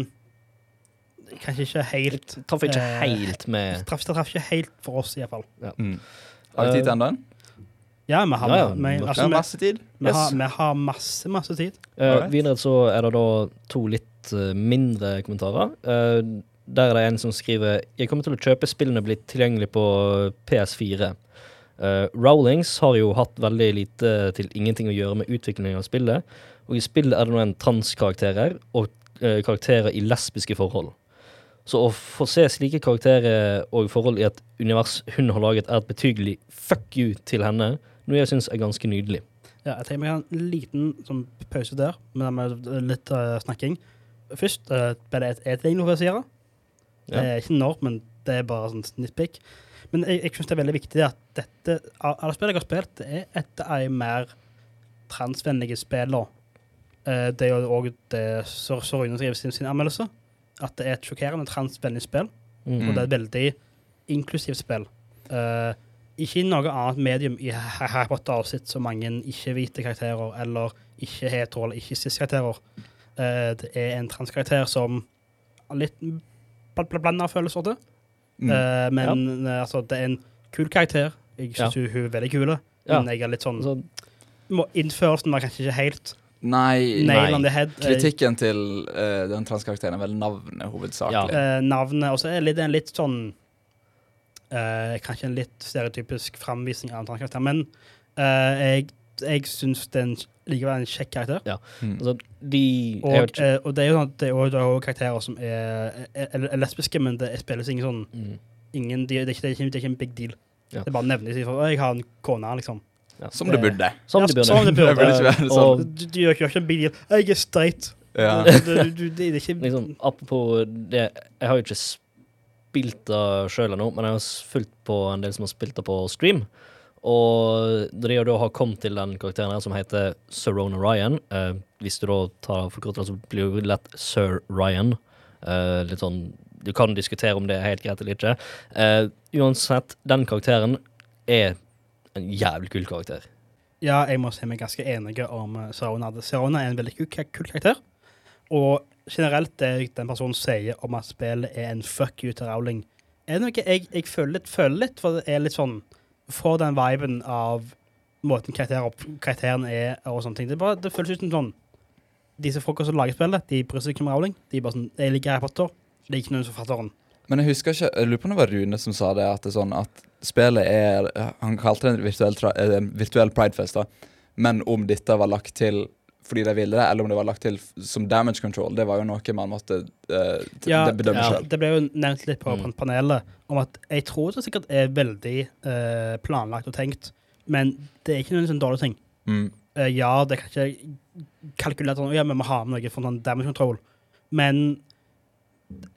kanskje ikke helt Traff ikke Eh, helt med Traff, det traff ikke helt for oss, iallfall. Mm. Har vi tid til enda en? Ja, vi har, Ja, ja, vi, altså, Ja, vi, masse tid. vi, har, vi har masse, masse tid. Uh, Alright. videre så er det da to litt eh, mindre kommentarer. Eh, der er det en som skriver Jeg kommer til å kjøpe spillene blitt tilgjengelig på PS4. Uh, Rowlings har jo hatt veldig lite til ingenting å gjøre med utviklingen av spillet. Og i spillet er det nå en transkarakterer og uh, karakterer i lesbiske forhold. Så å få se slike karakterer og forhold i et univers hun har laget, er et betydelig fuck you til henne, noe jeg syns er ganske nydelig. Ja, jeg tenker meg en liten sånn, pause der, med, med litt uh, snakking. Først uh, ble det et, et egentlig si det. Ja. er ikke når, men det er bare sånn snittpick. Men jeg, jeg syns det er veldig viktig at dette, alle spill jeg har spilt, det er et av de mer transvennlige spillene. Eh, det er jo òg det som Rune skriver sin, sin anmeldelse, at det er et sjokkerende transvennlig spill. Mm. Og det er et veldig inklusivt spill. Eh, ikke i noe annet medium i Har- Harry Potter sett så mange ikke-hvite karakterer, eller ikke-hetero- eller ikke-cis-karakterer. Eh, det er en transkarakter som har litt bl- bl- blanda følelser til. Mm. Eh, men ja. altså, det er en kul karakter. Jeg syns hun hun er veldig kul. Ja. Men jeg er litt sånn Så, må- Innførelsen var kanskje ikke helt Nei. Eh, kritikken til uh, den transkarakteren er vel navnet hovedsakelig. eh, navnet. Og så er det en litt sånn uh, Kanskje en litt stereotypisk framvisning av en transkarakter, men eh, jeg, jeg syns det er en, likevel en kjekk karakter. Mm. altså, de Og, ikke- eh, og det er jo sånn at det er jo- er karakterer som er, er, er, er lesbiske, men det spilles ingen sånn mm, ingen, de, det, er ikke, det, er ikke, det er ikke en big deal. Ja. Det er bare nevnes for å, jeg har en kone, liksom. ja. Som det burde. Som Ja, burde. som det burde. Burde sånn. Og Du, du gjør ikke, gjør ikke en big deal. Jeg er. Ja. Du, du, du, det er ikke liksom, apropos det Jeg har jo ikke spilt det sjøl ennå, men jeg har fulgt på en del som har spilt det på stream. Og da de da har kommet til den karakteren her som heter Sir Ryan eh, Hvis du da tar forkortelsen, så blir det jo lett Sir Ryan. Eh, litt sånn Du kan diskutere om det er helt greit eller ikke. Eh, uansett, den karakteren er en jævlig kul karakter. Ja, jeg må si meg ganske enig om uh, Serona. Serona er en veldig kul karakter. Og generelt det den personen sier om at spillet er en fuck you til Rowling, er noe jeg, jeg føler, litt, føler litt, for det er litt sånn Får den viben av måten karakterer, karakteren er og sånne ting. Det, er bare, det føles ut som sånn Disse folka som lager spillet, de bryr seg ikke om Rowling. De er bare sånn Jeg liker Harry Potter. ikke noen forfatteren. Men jeg husker ikke Jeg lurer på om det var Rune som sa det, at det er sånn at spillet er Han kalte det en virtuell, eh, virtuell pridefest, da. Men om dette var lagt til fordi de ville det, eller om det var lagt til som damage control, det var jo noe man måtte uh, Ja, det bedømme ja. selv. Det ble jo nevnt litt på Mm. panelet om at jeg tror det sikkert er veldig uh, planlagt og tenkt, men det er ikke noen sånn dårlig ting. Mm. Uh, ja, det kan ikke kalkulert sånn, ja, men vi må ha med noe for sånn damage control, men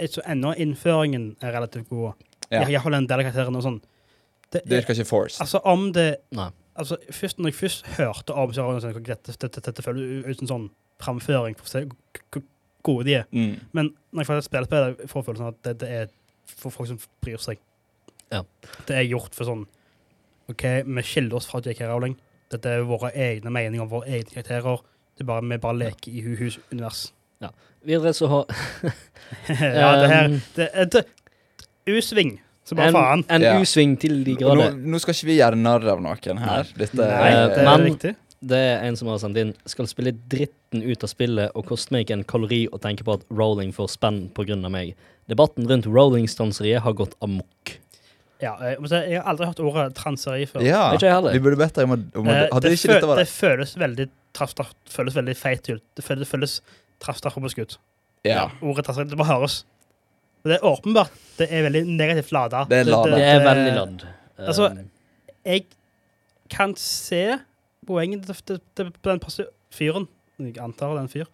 så ennå innføringen er relativt god. Ja. Ja. Iallfall en del av karakterene og sånn. Det, Det virker ikke forced. altså, om det Nei. Altså, først, Når jeg først hørte om dette, dette, dette føles ut som sånn framføring for å se hvor gode de er. Mm. Men når jeg faktisk spiller det får jeg følelsen av at det, det er for folk som bryr seg. Ja. Det er gjort for sånn OK, vi skiller oss fra JK Rowling. Dette er våre egne meninger om våre egne karakterer. Det er bare, vi bare leker i Hu-Hus univers. Videre så har ja, det her um, det, er det, U-sving, så bare en, faen. en Ja. U-sving til de grader. Nå, nå skal ikke vi gjøre narr av noen her. Dette Nei, Eh, det er men- riktig. Det er en som har sendt inn Skal spille dritten ut av spillet og koste meg ikke en kalori å tenke på at Rolling får spenn på av meg. Debatten rundt Rolling-stanseriet har gått amok. Ja, jeg, jeg har aldri hørt ordet transeri før. Ja, Ikke jeg heller. vi burde bedt deg om å om Eh, Hadde det, ikke dette vært det føles veldig traff- føles veldig feit ut. Det føles, det føles traffstraffrobisk Ja. Ja. Ordet transeri, det bare høres. Og det er åpenbart det er veldig negativt lada. Det er lada. Det er veldig ladd. Altså, Um, Jeg kan se poenget til, til, til, den fyren, jeg antar det er en fyr,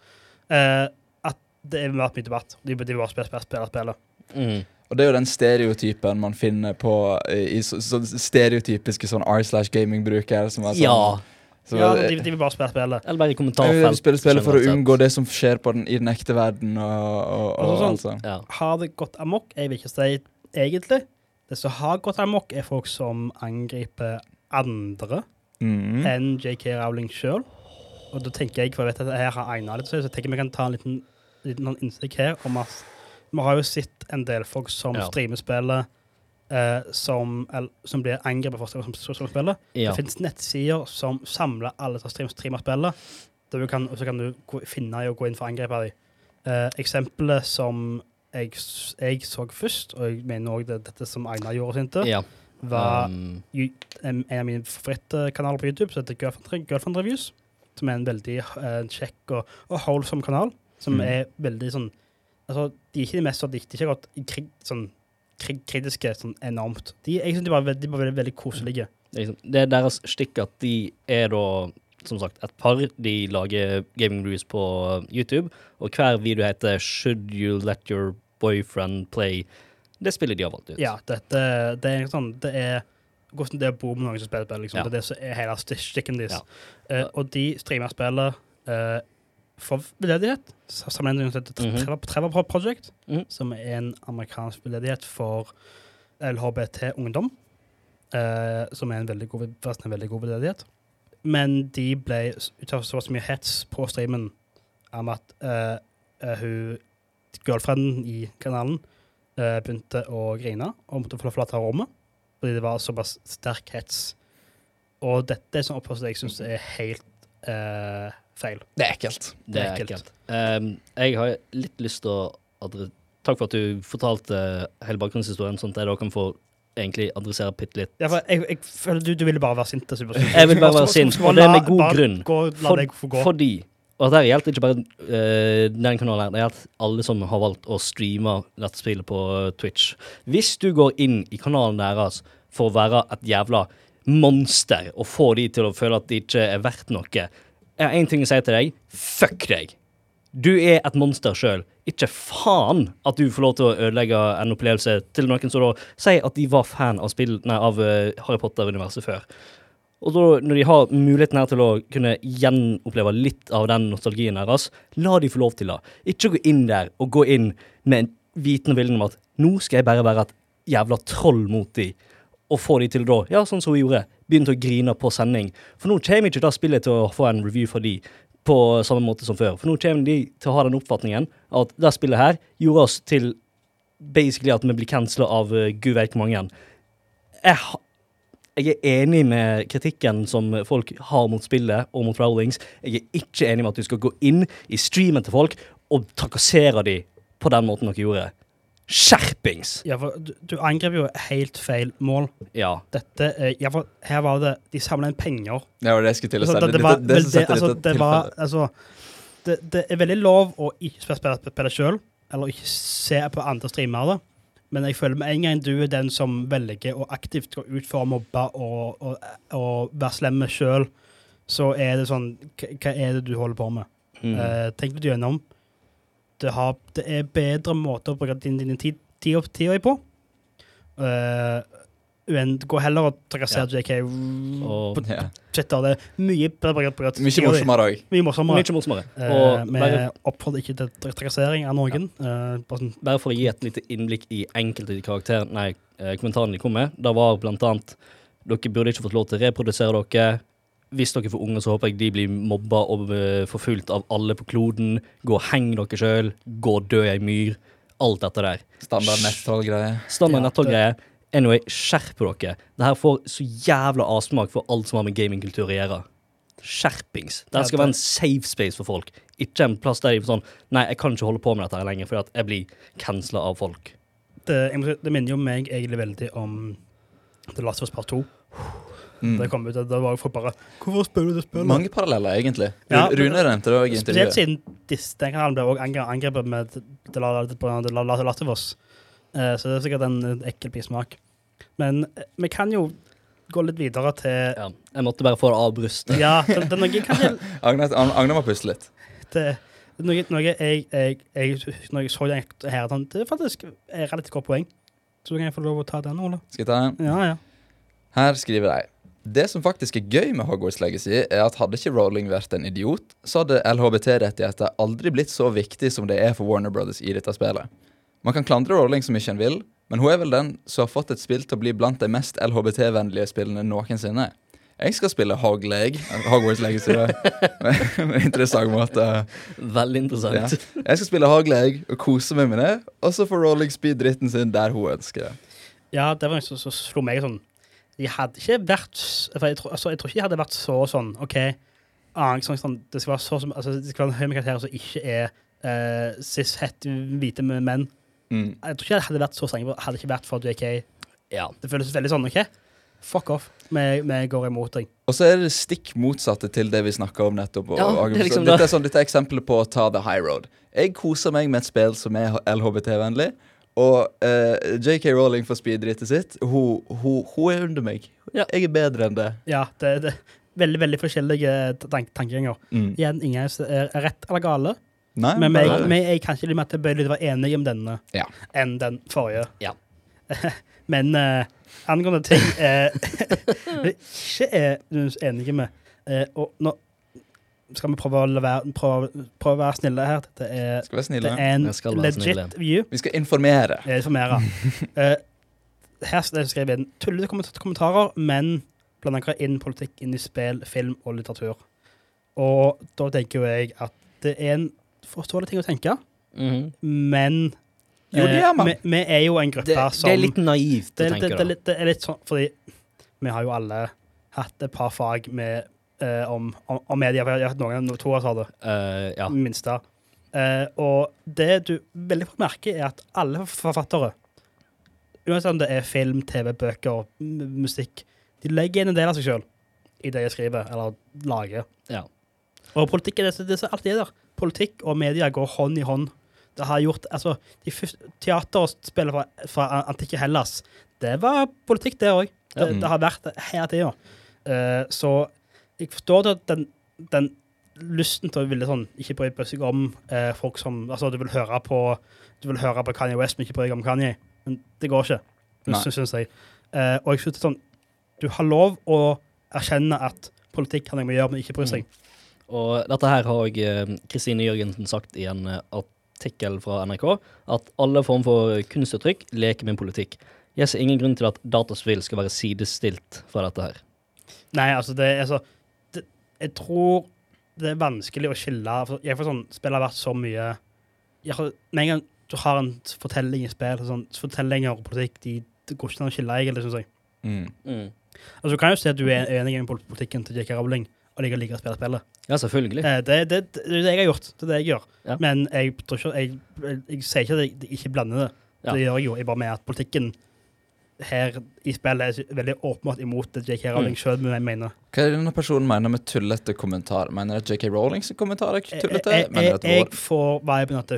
uh, at det er vært mye debatt. De burde bare spille, spille, spille, spille. mm. Og det er jo den stereotypen man finner på i, i så, så stereotypiske sånn R-slash gaming-bruker. Som er sånn, Ja. Som Ja, de, de vil bare spille spillet. Eller bare i Jeg kommentarfelt. spille spillet for å unngå det som skjer på den, i den ekte verden. Og, og, og, og sånn- alt. Ja. Har det gått amok? Jeg vil ikke si egentlig. Det som har gått amok, er folk som angriper andre Mhm. enn JK Rowling sjøl. Og da tenker jeg, for jeg vet at her har Einar litt så jeg tenker vi kan ta en liten, liten innstikk her om at vi har jo sett en del folk som Ja. streamer spillet eh, som, eller, som blir angrepet for streamere streame som, som spiller. ja. Det finnes nettsider som samler alle som streamer, streamer spillet, og så kan du gå, finne og gå inn for å angripe dem. Eh, eksempelet som jeg, jeg så først, og jeg mener òg det dette som Einar gjorde sinte, ja. var Um, en av mine favorittkanaler på YouTube, som heter Girlfriend, Girlfriend Reviews. Som er en veldig eh, kjekk og, og wholesome kanal. Som Mm. er veldig sånn Altså, de er ikke de mest sånn, de, de er ikke godt krig, sånn kritiske sånn enormt. De, jeg synes de bare, de bare veldig, veldig koselige. det er liksom- det er deres stikk at de er da, som sagt, et par. De lager gaming reviews på YouTube, og hver video heter 'Should you let your boyfriend play'? Det spillet de har valgt ut. Ja, dette det er sånn Det er hvordan det er å bo med noen som spiller spill. Liksom. Ja. Det er det som er hele sti- stikken deres. Ja. Uh, og de streamer spillet eh, for veldedighet. Sammenlignet Sammen med heter Mhm. Trevor, Project, Mhm. som er en amerikansk veldedighet for LHBT-ungdom. eh, som er en veldig god, en veldig god veldedighet. Men de ble utsatt for så mye hets på streamen om at eh, eh, hun girlfrienden i kanalen eh, begynte å grine og måtte få forlate rommet fordi det var såpass sterk hets. Og dette er sånn oppførsel jeg syns er helt eh, feil. Det er ekkelt. Det er ekkelt. Um, jeg har litt lyst til å adre Takk for at du fortalte hele bakgrunnshistorien, sånn at jeg da kan få egentlig adressere bitte litt. Ja, for jeg, jeg føler du, du ville bare være sint. Jeg, Jeg vil bare være sint, og det er med god bare grunn. Gå, For-. Fordi Og dette gjelder ikke bare uh, den kanalen, her, det gjelder alle som har valgt å streame dette spillet på eh, Twitch. Hvis du går inn i kanalen deres for å være et jævla monster og få de til å føle at de ikke er verdt noe, jeg har én ting å si til deg. Fuck deg. Du er et monster sjøl. Ikke faen at du får lov til å ødelegge en opplevelse til noen som da sier at de var fan av, spill, nei, av eh, Harry Potter-universet før. Og da, når de har muligheten her til å kunne gjenoppleve litt av den nostalgien deres, la de få lov til det. Ikke gå inn der og gå inn med en viten og viljen om at nå skal jeg bare være et jævla troll mot de, og få de til da, ja, sånn som hun gjorde, begynne å grine på sending. For nå kommer ikke det spillet til å få en review fra de på samme måte som før. For nå kommer de til å ha den oppfatningen at det spillet her gjorde oss til basically at vi blir cancela av uh, gud veit hvor mange. Jeg, jeg er enig med kritikken som folk har mot spillet og mot Rowlings. Jeg er ikke enig med at du skal gå inn i streamen til folk og trakassere dem på den måten dere gjorde. Skjerpings! Ja, for du, du angrep jo helt feil mål. Ja. Dette, eh, ja, for her var det De samla inn penger. Det var det jeg skulle til å si. Altså, Det, det, var, det, det, det, altså, det, var, altså, det, det er veldig lov å ikke spille spillet spillet sjøl, eller ikke se på andre streamere. Men jeg føler med en gang du er den som velger å aktivt gå ut for å mobbe og, og, og være slem sjøl, så er det sånn Hva hva er det du holder på med? Mm. Eh, tenk litt gjennom. Det, har, det er bedre måter å bruke din, din tid, tid, opp- tida på. Uh, gå heller og trakassere JK. Og- på Ja. Twitter. Det er mye bedre å bruke tida Mye morsommere òg. Mye morsommere. Mye morsommere. Eh, Og vi bare, oppfordrer ikke til trakassering av noen. Eh, bare sånn, bare for å gi et lite innblikk i enkelte karakterer, nei, eh, kommentarene de kom med, det var blant annet dere burde ikke fått lov til å reprodusere dere. Hvis dere får unger, så håper jeg de blir mobba og eh, forfulgt av alle på kloden. Gå og heng dere sjøl. Gå og dø i ei myr. Alt dette der. Standard nettroll-greie. Standard Ja, nettolgreier. Anyway, skjerp dere. Det her får så jævla avsmak for alt som har med gamingkultur å gjøre. skjerpings. dette Det skal være en safe space for folk. Ikke en plass der de får sånn Nei, jeg kan ikke holde på med dette her lenger, fordi at jeg blir cancela av folk. Det, jeg må si, det minner jo meg egentlig veldig om The Last of Us Part 2. Mm. Det kom ut, det var folk bare Hvorfor spiller du det spillet? Mange paralleller, egentlig. Ja, Rune nevnte det òg i Spesielt intervjuet. siden disse, den kanalen ble også angrepet med The La- The La- The La- The Last of Us. Eh, Så det er sikkert en ekkel bismak. Men eh, vi kan jo gå litt videre til Ja, jeg måtte bare få det av brystet. Ja, det, det noe Ag- må puste litt. det, det noe, noe jeg, jeg, jeg, Når jeg så det her, sånn, det er faktisk et relativt godt poeng. Så kan jeg få lov å ta den, Ole. Skal jeg ta den? Ja, ja. Her skriver de Det som faktisk er gøy med Hogwarts Legacy, er at hadde ikke Rowling vært en idiot, så hadde LHBT-rettigheter aldri blitt så viktig som det er for Warner Brothers i dette spillet. Man kan klandre Rowling så mye en vil, men hun er vel den som har fått et spill til å bli blant de mest LHBT-vennlige spillene noensinne. Jeg skal spille Hogleg, Hogwarts Legacy, på interessant måte. Veldig interessant. Ja. Jeg skal spille Hogleg og kose meg med det, og så får Rowling spy dritten sin der hun ønsker det. ja det var noe som slo meg sånn De hadde ikke vært for jeg, tror, altså, jeg tror ikke de hadde vært så sånn OK, annen, sånn, sånn, det skal være så som, altså, det skal være en høy med karakterer som ikke er uh, cis-het hvite menn. Mm. Jeg tror ikke jeg hadde vært så strenge Hadde ikke vært for JK. Ja. Det føles veldig sånn OK, fuck off. Vi, vi går imot deg. Og så er det stikk motsatte til det vi snakka om nettopp. Og, Ja, og, det er liksom dette, er sånn, dette er eksempelet på å ta the high road. Jeg koser meg med et spill som er LHBT-vennlig. Og uh, JK Rowling får speeddrittet sitt. Hun, hun, hun er under meg. Ja. Jeg er bedre enn det. Ja, det det er veldig veldig forskjellige tank tankeganger. Mm. Igjen, ingen er rett eller gale, Nei, men vi vi er kanskje litt mer tilbøyelige til å være enige om denne Ja. enn den forrige. Ja. men uh, angående ting uh, vi ikke er enige med uh, Og nå skal vi prøve å, være, prøve, prøve å være snille her. Det er, Skal være det er en skal være snille. legit view. Vi skal informere. Jeg informere. uh, her skal jeg skrive inn tullete komment- kommentarer, men blander inn politikk inn i spill, film og litteratur. Og da tenker jo jeg at det er en forståelig ting å tenke, Mhm. men Jo, det eh, er man. vi, vi er jo en gruppe det, som det er litt naivt å det, det, tenke, det, da. er litt- det er litt sånn fordi vi har jo alle hatt et par fag med, eh, om, om, om media. for Jeg har hatt noen, to har det Uh, ja. minste. Uh, og det du veldig fort merker, er at alle forfattere, uansett om det er film, TV, bøker, musikk, de legger inn en del av seg sjøl i det de skriver eller lager. Ja. Og politikk er det, det som alltid er der. Politikk og media går hånd i hånd. Det har gjort, altså, de første Teater og spill fra, fra antikke Hellas, det var politikk, det òg. Det, mm. det har vært det hele tida. Uh, så jeg forstår at den, den lysten til å ville sånn, ikke bry seg om eh, folk som Altså, du vil høre på Du vil høre på Kanye West, men ikke bry deg om Kanye. Men det går ikke, syns jeg. Eh, og jeg synes sånn Du har lov å erkjenne at politikk kan jeg må gjøre, men ikke bry seg. Og dette her har òg Kristine Jørgensen sagt i en eh, artikkel fra NRK, at alle form for kunstuttrykk leker med politikk. Jeg ser ingen grunn til at dataspill skal være sidestilt fra dette her. Nei, altså, det er så det, Jeg tror det er vanskelig å skille for Jeg får sånn Spill har vært så mye jeg har, Med en gang du har en fortelling i spill, sånn, fortellinger og politikk, de, det går ikke an å skille, egentlig, syns jeg. Mm. Altså, du kan jo si at du er enig med politikken til J.K. Rowling, og liker like å spille spillet. Ja, selvfølgelig. Eh, det, det, det, det er det jeg har gjort. Det er det jeg gjør. Ja. Men jeg, tror ikke, jeg, jeg, jeg sier ikke at jeg ikke blander det. Ja. Det gjør jeg jo. Jeg bare med at politikken her i spillet er veldig åpenbart imot det J.K. Rowling Mm. selv mener. Hva er det denne personen mener med tullete kommentar? Mener det JK Rowlings kommentar er tullete? jeg, jeg, jeg, det at jeg får viben at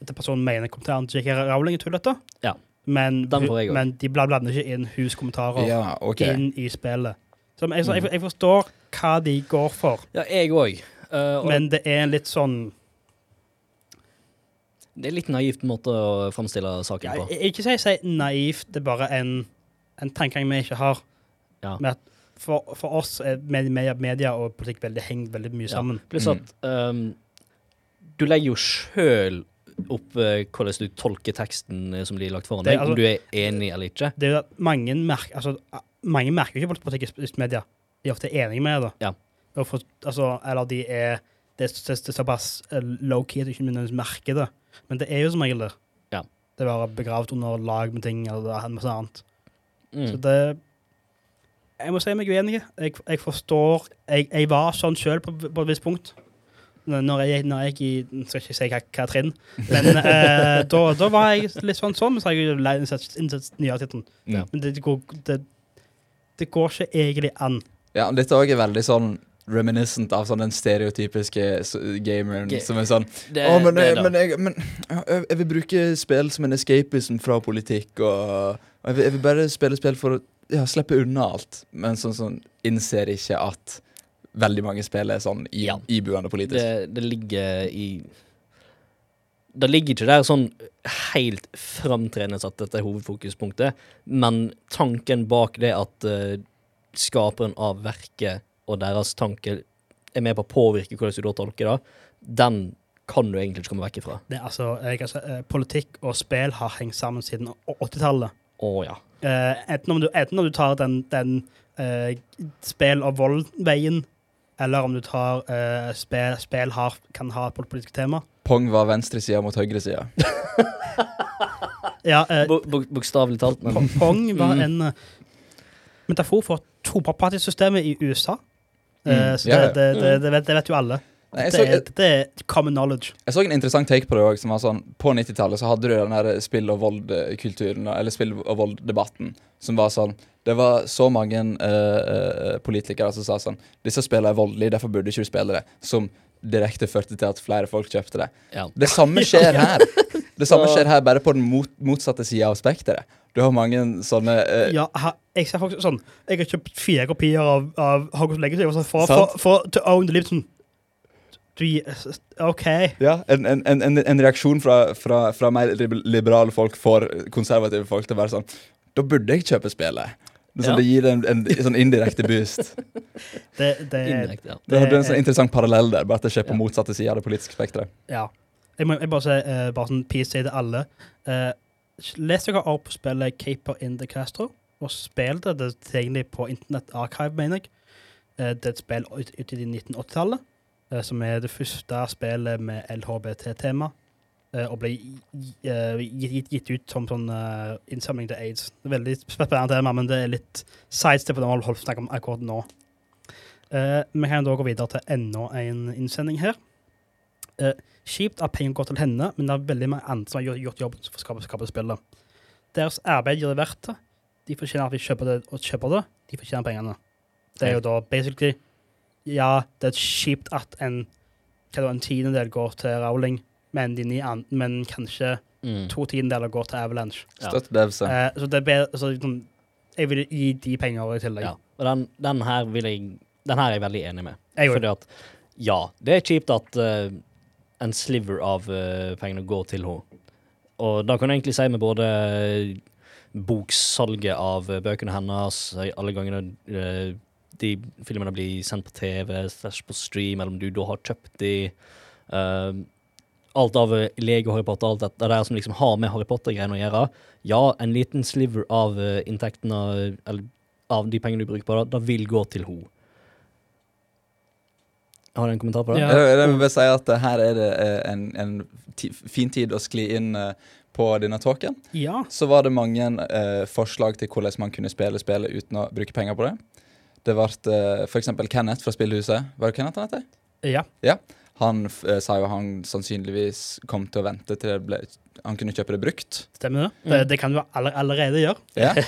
at personen mener kommentaren til J.K. Rowling er tullete. Ja. Men, jeg men de blander ikke inn huskommentarer Ja, okay. inn i spillet. Så jeg, så jeg, jeg forstår hva de går for, Ja, jeg òg. men det er en litt sånn det er litt naivt måte å framstille saken ja, på. Ikke si si naivt, det er bare en, en tankegang vi ikke har. Ja. Med at for, for oss er med- media, media og politikk veldig, henger veldig mye Ja. sammen. Pluss at ehm, du legger jo sjøl opp uh, hvordan du tolker teksten eh, som blir lagt foran deg, altså- om du er enig eller ikke. Det er jo at mange, merk, altså, mange merker jo ikke politikk i media. De er ofte enige med det. Ja. Og for, altså, eller de er Det er, det er såpass eh, low-key at du ikke nødvendigvis merker det. Men det er jo som regel det. Ja. Det er bare begravd under lag med ting eller masse annet. Så Mm. det jeg må si meg uenig. Jeg, jeg forstår Jeg, jeg var sånn sjøl på, på et visst punkt. Når jeg, når jeg i skal ikke si hva, hva trinn, men eh, da, da var jeg litt sånn sånn, så har jeg innsett innsett nye tittelen. Ja. Men det, det, går, det, det går ikke egentlig an. Ja, dette òg er veldig sånn reminiscent av sånn den stereotypiske gameren Ge- som er sånn Det, Å, men, det jeg, men, jeg, men jeg, jeg vil bruke spill som en escapism fra politikk, og, og jeg, vil, jeg vil bare spille spill for å ja, slippe unna alt. Men sånn, sånn innser ikke at veldig mange spill er sånn i, Ja. ibuende politisk. det, det ligger i Det ligger ikke der sånn helt framtredende at dette er hovedfokuspunktet, men tanken bak det at uh, skaperen av verket og deres tanke er med på å påvirke hvordan du da tolker det, den kan du egentlig ikke komme vekk ifra. Det, altså, jeg, altså, eh, politikk og spill har hengt sammen siden 80-tallet. Oh, ja. Uh, enten, om du, enten om du tar den, den uh, spill- og vold-veien, eller om du tar uh, spill, spill har, kan ha et politisk tema. Pong var venstresida mot høyresida. Ja, eh, Bo- bo- Bokstavelig talt, men Pong- var Mm. en eh, metafor for topartisystemet i USA. Eh, Mm. Så ja. det, det, det, det, vet, det vet jo alle. Nei, så, Det er, det er common knowledge. Jeg så en interessant take på det òg, sånn På 90-tallet så hadde du den der spill- og voldkulturen, eller spill- og vold-debatten, som var sånn Det var så mange eh, eh, politikere som sa sånn Disse spillene er voldelige, derfor burde ikke du spille det. Som direkte førte til at flere folk kjøpte det. ja. Det samme skjer her. Det samme skjer her, bare på den mot, motsatte sida av spekteret. Du har mange sånne eh, Ja, ha, jeg ser faktisk sånn Jeg har kjøpt fire kopier av, av Hogwarts Legacy sånn, for, for, for to own the lips, Sånn, OK. Ja, en, en, en, en- en reaksjon fra, fra, fra mer liberale folk for konservative folk til å være sånn Da burde jeg kjøpe spillet. Det, sånn, Ja. det gir en, en, sånn indirekte boost. Det, det, Indirekte, ja. Det er en sånn er- interessant parallell der, bare at det skjer på Ja. motsatte side av det politiske spekteret. Ja. Jeg må jeg bare si uh, bare sånn PC til alle. Uh, les dere opp spillet Caper in the Castro, og spill det. Det er tilgjengelig på Internett Archive, mener jeg. Eh, det er et spill ute ut i 1980-tallet, eh, som er det første spillet med LHBT-tema. eh, og ble gitt, ut som sånn innsamling til aids. Det er veldig spennende tema, men det er litt sidestep på det vi holder på om akkurat nå. Vi kan da gå videre til enda en innsending her. Eh, Kjipt at penger går til henne, men det er veldig mange andre som har gjort, jobben for å skape, skape spillet. Deres arbeid gjør det verdt det. De fortjener at vi kjøper det, og kjøper det. De fortjener pengene. Det er jo da basically Ja, det er kjipt at en hva en tiendedel går til Rowling, men, de ni an men kanskje Mm. to tiendedeler går til Avalanche. Ja. Støtt Devse. Eh, så det er bedre så, sånn, Jeg vil gi de penger i tillegg. Ja. Og den, den her vil jeg Den her er jeg veldig enig med. Jeg. Fordi at ja, det er kjipt at eh, en sliver av uh, pengene går til henne. Og da kan du egentlig si med både eh, boksalget av eh, bøkene hennes, alle gangene uh, de filmene blir sendt på TV, slash på stream, eller om du da har kjøpt de uh, Alt av Lego Harry Potter, alt dette der som liksom har med Harry Potter-greiene å gjøre. Ja, en liten sliver av inntektene, eller av de pengene du bruker på det, da vil gå til henne. Har du en kommentar på det? Ja. Jeg, vil bare si at eh, her er det eh, en, en fin tid å skli inn eh, på denne talken. Ja. Så var det mange eh, forslag til hvordan man kunne spille spillet uten å bruke penger på det. Det ble uh, f.eks. Kenneth fra Spillhuset. Var det Kenneth han het? ja. ja. Han eh, sa jo han sannsynligvis kom til å vente til det ble Han kunne kjøpe det brukt. Stemmer det? Mm. Det, det kan du aller, allerede gjøre. Ja.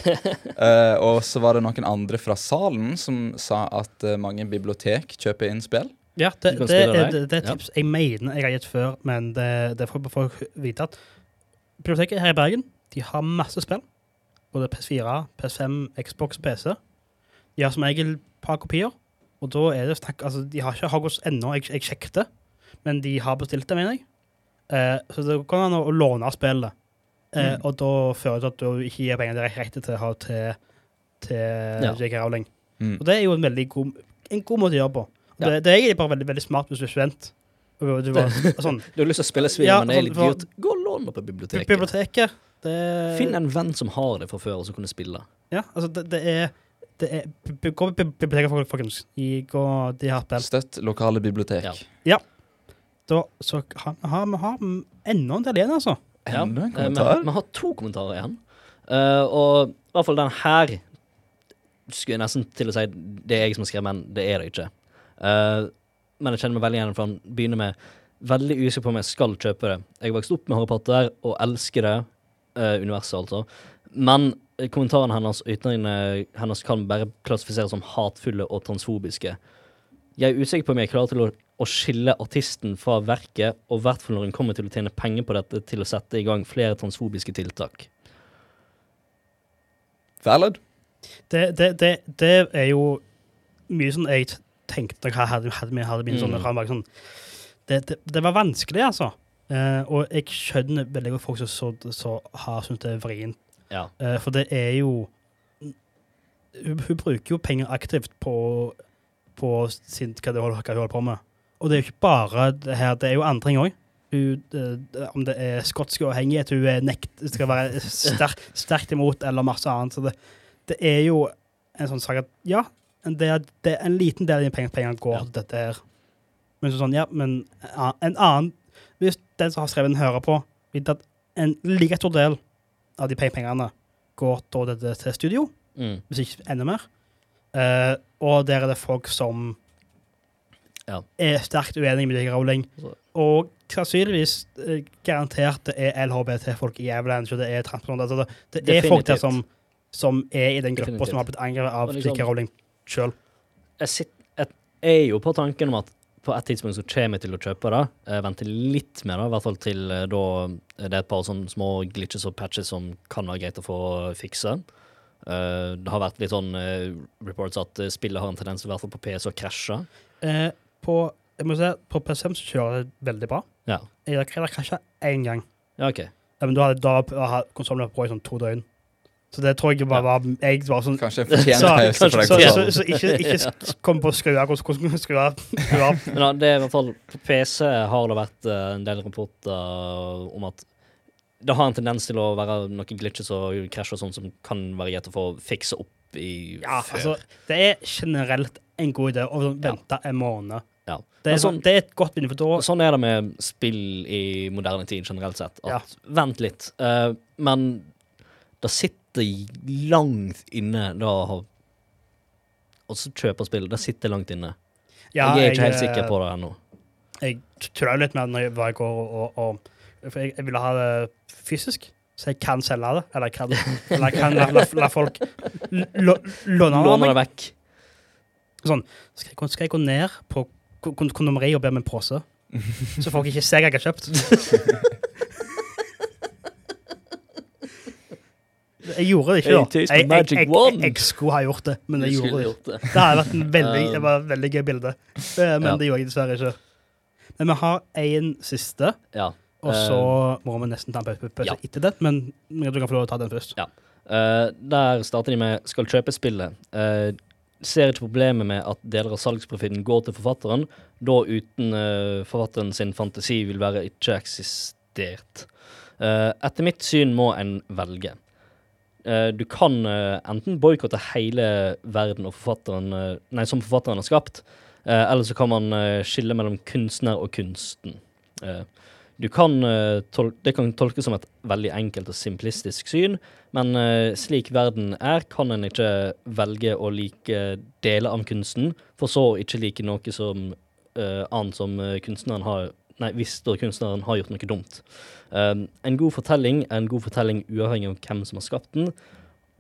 Eh, og så var det noen andre fra salen som sa at eh, mange bibliotek kjøper inn spill. Ja, det, det, er, det, det, er et ja. tips jeg mener jeg har gitt før, men det, det får folk vite at biblioteket her i Bergen de har masse spill. Både PS4, PS5, Xbox, PC. De har som regel et par kopier. Og da er det snakk Altså, de har ikke Hagos ennå, jeg, jeg sjekket det, men de har bestilt det, mener jeg. Eh, så det går an å låne spillet. Eh, Mm. Og da fører det til at du ikke gir penger direkte til, til, til Ja. J.K. Rowling. Mm. Og det er jo en veldig god, en god måte å gjøre på. Ja. Det, det er egentlig bare veldig, veldig smart hvis du er student. Du var, sånn, Du har lyst til å spille spill, Ja, men det er litt dyrt. Gå og lån det på biblioteket. biblioteket det, Finn en venn som har det fra før, og som kunne spille. Ja, altså det, det er, det er Gå på biblioteket, folkens. Gå, de har spill. Støtt lokale bibliotek. Ja. Da, så har vi har, enda en del igjen, altså. Ja, Enda en eh, kommentar? har, vi har to kommentarer igjen. Uh, og i hvert fall den her skulle jeg nesten til å si det er jeg som har skrevet, men det er det ikke. Eh, men jeg kjenner meg veldig igjen, for han begynner med veldig usikker på om jeg skal kjøpe det. Jeg vokste opp med Harry Potter og elsker det, Uh, universet altså. Men kommentarene hennes og ytringene hennes kan bare klassifiseres som hatefulle og transfobiske. Jeg er usikker på om jeg klarer til å, å skille artisten fra verket, og i hvert fall når hun kommer til å tjene penger på dette til å sette i gang flere transfobiske tiltak. Valid? Det, det, det, det er jo mye sånn jeg tenkte hva hadde, hadde, min- hadde sånne Mm. rammer, sånn, det, det, det var vanskelig, altså. Eh, og jeg skjønner veldig godt folk som så, så har syntes det er vrient. Ja. Eh, for det er jo hun, hun bruker jo penger aktivt på, på sin, hva, det hva hun holder på med. Og det er jo ikke bare det her, det er jo andre ting òg. Om det er skotsk uavhengighet hun er nekt, skal være sterk, sterkt imot, eller masse annet. Så det, det er jo en sånn sak at ja, en, del, det, en liten del av de pengene, pengene går Ja. til dette her. Men så sånn, ja, men en annen Hvis den som har skrevet den, hører på, vet at en like stor del av de pengene går til, dette til studio, Mm. hvis ikke enda mer. Uh, og der er det folk som Ja. er sterkt uenige med J.K. Rowling. Og sannsynligvis eh, garantert det er LHBT-folk i Avalanche, og det er transpersoner. Altså det, det er folk der som, som er i den gruppa som har blitt angrepet av liksom- J.K. Rowling sjøl. jeg, jeg er jo på tanken om at på et tidspunkt så kommer jeg til å kjøpe det. Jeg venter litt med det, i hvert fall til eh, da det er et par sånne små glitches og patches som kan være greit å få fikse. Eh, det har vært litt sånn eh, reports at spillet har en tendens til i hvert fall på PC å krasje. Eh, på jeg må si, på PSM så kjører det veldig bra. Ja. Jeg har krasja én gang. Ja, OK. Ja, men da hadde konsollen vært på i sånn to døgn. Så det tror jeg bare var Jeg var sånn Kanskje jeg fortjener pause for Så, deg. så, så, sånn. så ikke, ikke kom på å skru av hvordan skru av. skru av. Men da, det er i hvert fall På PC har det vært eh, en del rapporter om at det har en tendens til å være noen glitches og krasj og sånn som kan være greit å få fikse opp i Ja, før. altså, det er generelt en god idé å vente en måned. Ja. Det, er sånn, sånn- det er et godt vindu, for da Sånn er det med spill i moderne tid generelt sett. At, Ja. Vent litt. Uh, men det sitter langt inne da Og så kjøpe spill. Det sitter langt inne. ja, jeg er ikke helt eh, sikker på det ennå. Jeg trøv litt med det når jeg går, og, og, for jeg, jeg ville ha det fysisk. Så jeg kan selge det, eller jeg kan, eller jeg kan la, la, la folk låne det vekk. Sånn, skal jeg, skal jeg gå ned på kon- kon- kondomeriet og be om en pose? Så folk ikke ser hva jeg har kjøpt. Jeg gjorde det ikke, da. Jeg, jeg, jeg, jeg, skulle ha gjort det, men jeg gjorde det ikke. det. Hadde vært en veldig, det var et veldig gøy bilde, Eh, men ja. det gjorde jeg dessverre ikke. Men vi har en siste, Ja. og så må vi nesten ta en pause ja. etter den, men du kan få lov til å ta den først. Eh, der starter de med 'skal kjøpe spillet'. Uh, ser ikke problemet med at deler av salgsprofitten går til forfatteren, da uten uh, forfatteren sin fantasi vil være ikke eksistert. Uh, etter mitt syn må en velge. Eh, du kan eh, enten boikotte hele verden forfatteren, eh, nei, som forfatteren har skapt, eller så kan man skille mellom kunstner og kunsten. Kan, det kan tolkes som et veldig enkelt og simplistisk syn, men slik verden er, kan en ikke velge å like deler av kunsten, for så ikke like noe som annet som kunstneren har Nei, hvis da kunstneren har gjort noe dumt. Um, en god fortelling er en god fortelling uavhengig av hvem som har skapt den,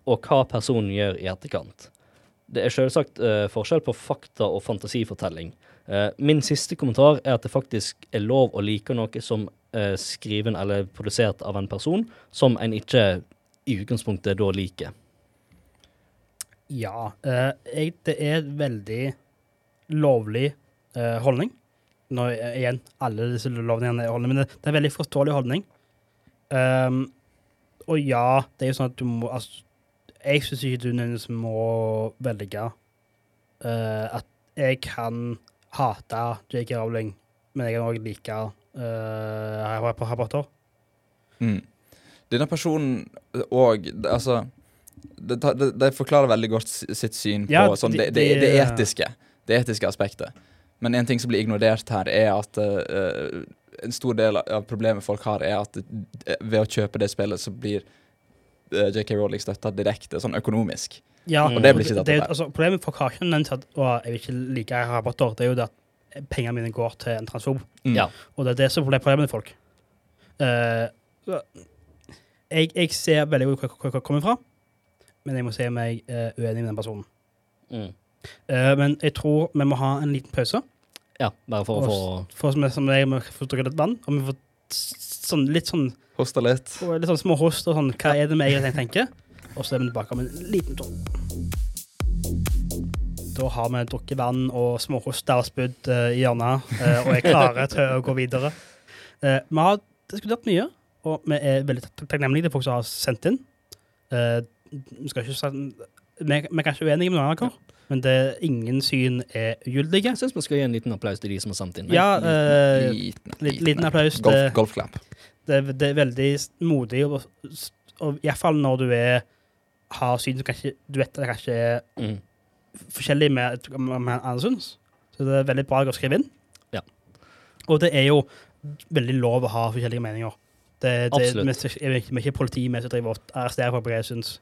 og hva personen gjør i etterkant. Det er selvsagt uh, forskjell på fakta- og fantasifortelling. Uh, min siste kommentar er at det faktisk er lov å like noe som er skriven eller produsert av en person, som en ikke i utgangspunktet da liker. Ja, Uh, jeg, det er veldig lovlig holdning. Nå, eh, igjen, alle disse lovningene er holdning, men det, det er en veldig forståelig holdning. Um, og ja, det er jo sånn at du må altså, Jeg syns ikke du nødvendigvis må velge uh, at jeg kan hate J.K. Rowling, men jeg kan òg like uh, Harry Potter. Mm. Denne personen og Altså det, det, det forklarer veldig godt sitt syn på Ja, sånn, de- det, det, det etiske Det etiske aspektet. Men en ting som blir ignorert her, er at uh, en stor del av problemet folk har, er at eh, ved å kjøpe det spillet, så blir uh, JK Rowling støtta direkte, sånn økonomisk. Ja, Og det blir ikke tatt opp her. altså, Problemet for ikke er at og jeg vil ikke like rabatter. Det er jo det at pengene mine går til en transfob. Mm. Ja. Og det er det som er problemet med folk. Uh, jeg, jeg ser veldig godt hvor jeg kommer fra, men jeg må si meg uh, uenig med den personen. Mm. Eh, men jeg tror vi må ha en liten pause, Ja, bare for å få for som jeg, som jeg må få drukket litt vann, og vi får sånn, litt sånn Hoste litt. og litt sånn små host og sånn, hva er det vi egentlig tenker? Og så er vi tilbake om en liten tur. Da har vi drukket vann og småhoster og spydd uh, i hjørnet, uh, og er klare til å gå videre. Uh, vi har diskutert mye, og vi er veldig takknemlige til folk som har sendt inn. Eh, vi, skal ikke, vi, vi er kanskje uenige med noen av dere, men det, ingen syn er ugyldige. Jeg syns vi skal gi en liten applaus til de som har sendt inn. Ja, eh, Liten, liten, liten applaus. Golf, golfklapp. det, det er veldig modig, og, og iallfall når du er, har syn som kanskje du vet at det kanskje er Mm. forskjellig med, med andre syns. Så det er veldig bra å skrive inn. Ja. Og det er jo veldig lov å ha forskjellige meninger. Det, det, Absolutt. Vi er ikke, politi med som driver og arresterer folk på det syns.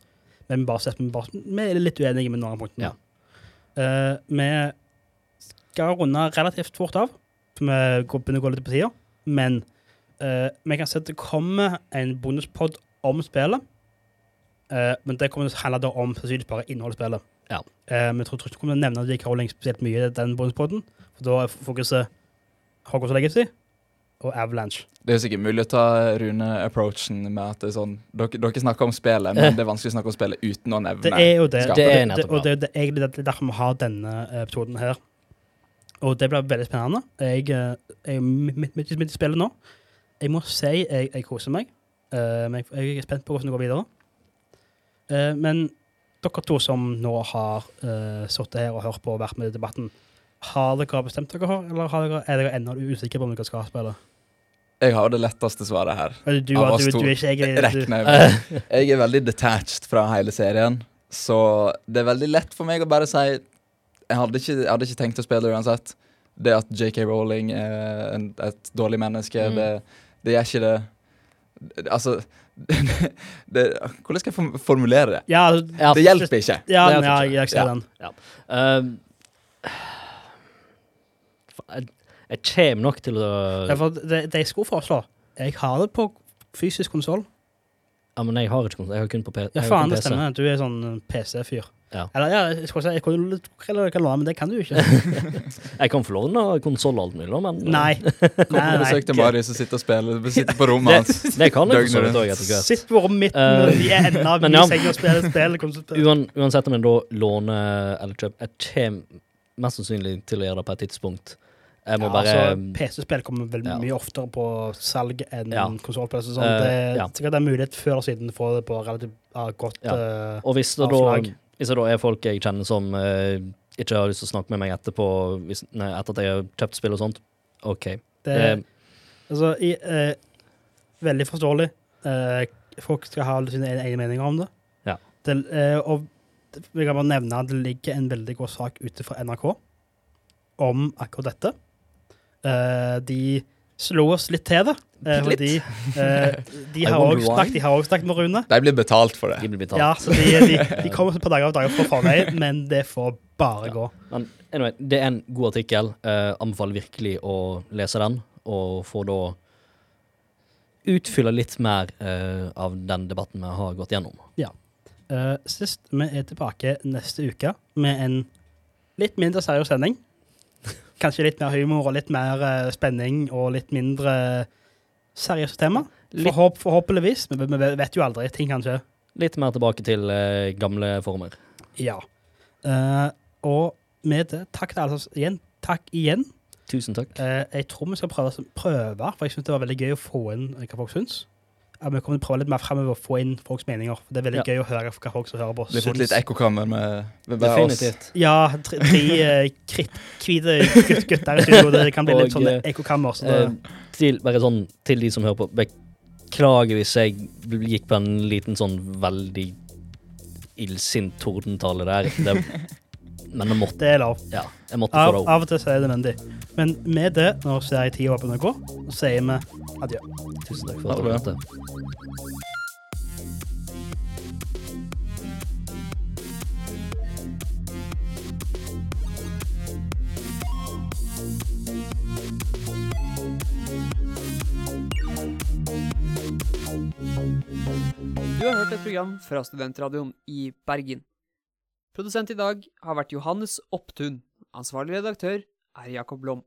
Men vi, bare, vi, bare, vi er litt uenige med noen av punktene. Ja. Eh, vi skal runde relativt fort av, for vi går- begynner å gå litt på tida. Men uh, vi kan si at det kommer en bonuspod om spillet. Uh, men det kommer til å handle da om sannsynligvis bare innholdet i spillet. Ja. Men jeg tror, ikke vi kommer til å nevne J.K. Rowling spesielt mye i den bonuspoden. For da er fokuset Hogwarts Legacy og Avalanche. Det er sikkert mulig å ta Rune-approachen med at det er sånn Dere, dere snakker om spillet, men det er vanskelig å snakke om spillet uten å nevne Det er jo det. Det er nettopp og det, det er egentlig derfor vi har denne eh, episoden her. Og det blir veldig spennende. Jeg eh, er midt, i spillet nå. Jeg må si jeg, jeg koser meg. Eh, men jeg, jeg er spent på hvordan det går videre. Men dere to som nå har uh, sittet her og hørt på og vært med i debatten, har dere bestemt dere for, eller har dere, er dere ennå usikre på om dere skal spille? Jeg har det letteste svaret her. Du, Du, Av du, du, er ikke egentlig du, jeg. Jeg er veldig detached fra hele serien, så det er veldig lett for meg å bare si Jeg hadde ikke, jeg hadde ikke tenkt å spille uansett. Det at JK Rowling er en, et dårlig menneske, Mm. det, det gjør ikke det det- Altså det, Hvordan skal jeg formulere det? Ja, Ja, Det hjelper ikke. ja, Det ja, jeg ser ja. den. Jeg, jeg kommer nok til å Ja, for det, det jeg skulle foreslå Jeg har det på fysisk konsoll. Ja, men jeg har ikke konsol. Jeg har kun på P Ja, har faen, kun det PC. stemmer. Du er sånn PC-fyr. Ja. Eller ja, jeg skulle si jeg kunne eller jeg kan låne, men det kan du jo ikke. Jeg kan få låne konsoll og alt mulig, men Nei. Kommer Nei, besøk til Marius og sitter og spiller, sitter på rommet hans. det kan jeg for så vidt òg, etter hvert. Sitt på rommet mitt Eh, vi er enda men ja. senga og spiller spill. Uan, uansett om jeg da låner eller kjøper Jeg kommer mest sannsynlig til å gjøre det på et tidspunkt. Jeg må Ja, bare altså, PC-spill kommer vel Ja. mye oftere på salg enn Ja. konsollspill. Så sånn, Eh, det er ja. sikkert en mulighet før og siden få det på relativt uh, godt eh, Og hvis det, da, hvis det da er folk jeg kjenner som uh, ikke har lyst til å snakke med meg etterpå hvis, nei, etter at jeg har kjøpt spill og sånt, OK. det, Altså, i, veldig forståelig. Folk skal ha sine egne meninger om det. Ja. det og vi kan bare nevne at det ligger en veldig god sak ute fra NRK om akkurat dette. Eh, de slo oss litt til det, eh, Litt. De, eh, de har også snakket, de har også snakket med Rune. De blir betalt for det. de blir betalt. Ja, så de, de, de kommer på dager og dager fra forveien, men det får bare Ja. gå. Men anyway, det er en god artikkel. Eh, anbefaler virkelig å lese den, og få da utfylle litt mer eh, av den debatten vi har gått gjennom. Eh, sist vi er tilbake neste uke med en litt mindre seriøs sending. Kanskje litt mer humor og litt mer eh, spenning og litt mindre seriøse tema. Litt, Forhåp, forhåpentligvis. Vi, vi vet jo aldri. Ting kan skje. litt mer tilbake til eh, gamle former. Ja. Eh, og med det, takk til alle som igjen. Takk igjen. Tusen takk. Eh, jeg tror vi skal prøve, prøve for jeg syns det var veldig gøy å få inn hva folk syns. Ja, vi kommer til å prøve litt mer fremover å få inn folks meninger. For det er veldig Ja. gøy å høre hva folk som hører på, syns. Vi har fått litt ekkokammer med, med hver oss. Ja, tre, tre eh, kritthvite gut, gutter i studio. Det kan bli litt sånn ekkokammer. Så Eh, til, bare sånn, til de som hører på, beklager hvis jeg gikk på en liten sånn veldig illsint tordentale der. Det, men vi måtte. Det er lov. Ja, jeg måtte få Av, det av og til så er det nødvendig. Men med det, nå ser jeg tida begynner å gå, så sier vi adjø. Tusen takk for at du Ha det hørte. Du har hørt et program fra Studentradioen i Bergen. Produsent i dag har vært Johannes Opptun. Ansvarlig redaktør er Jakob Blom.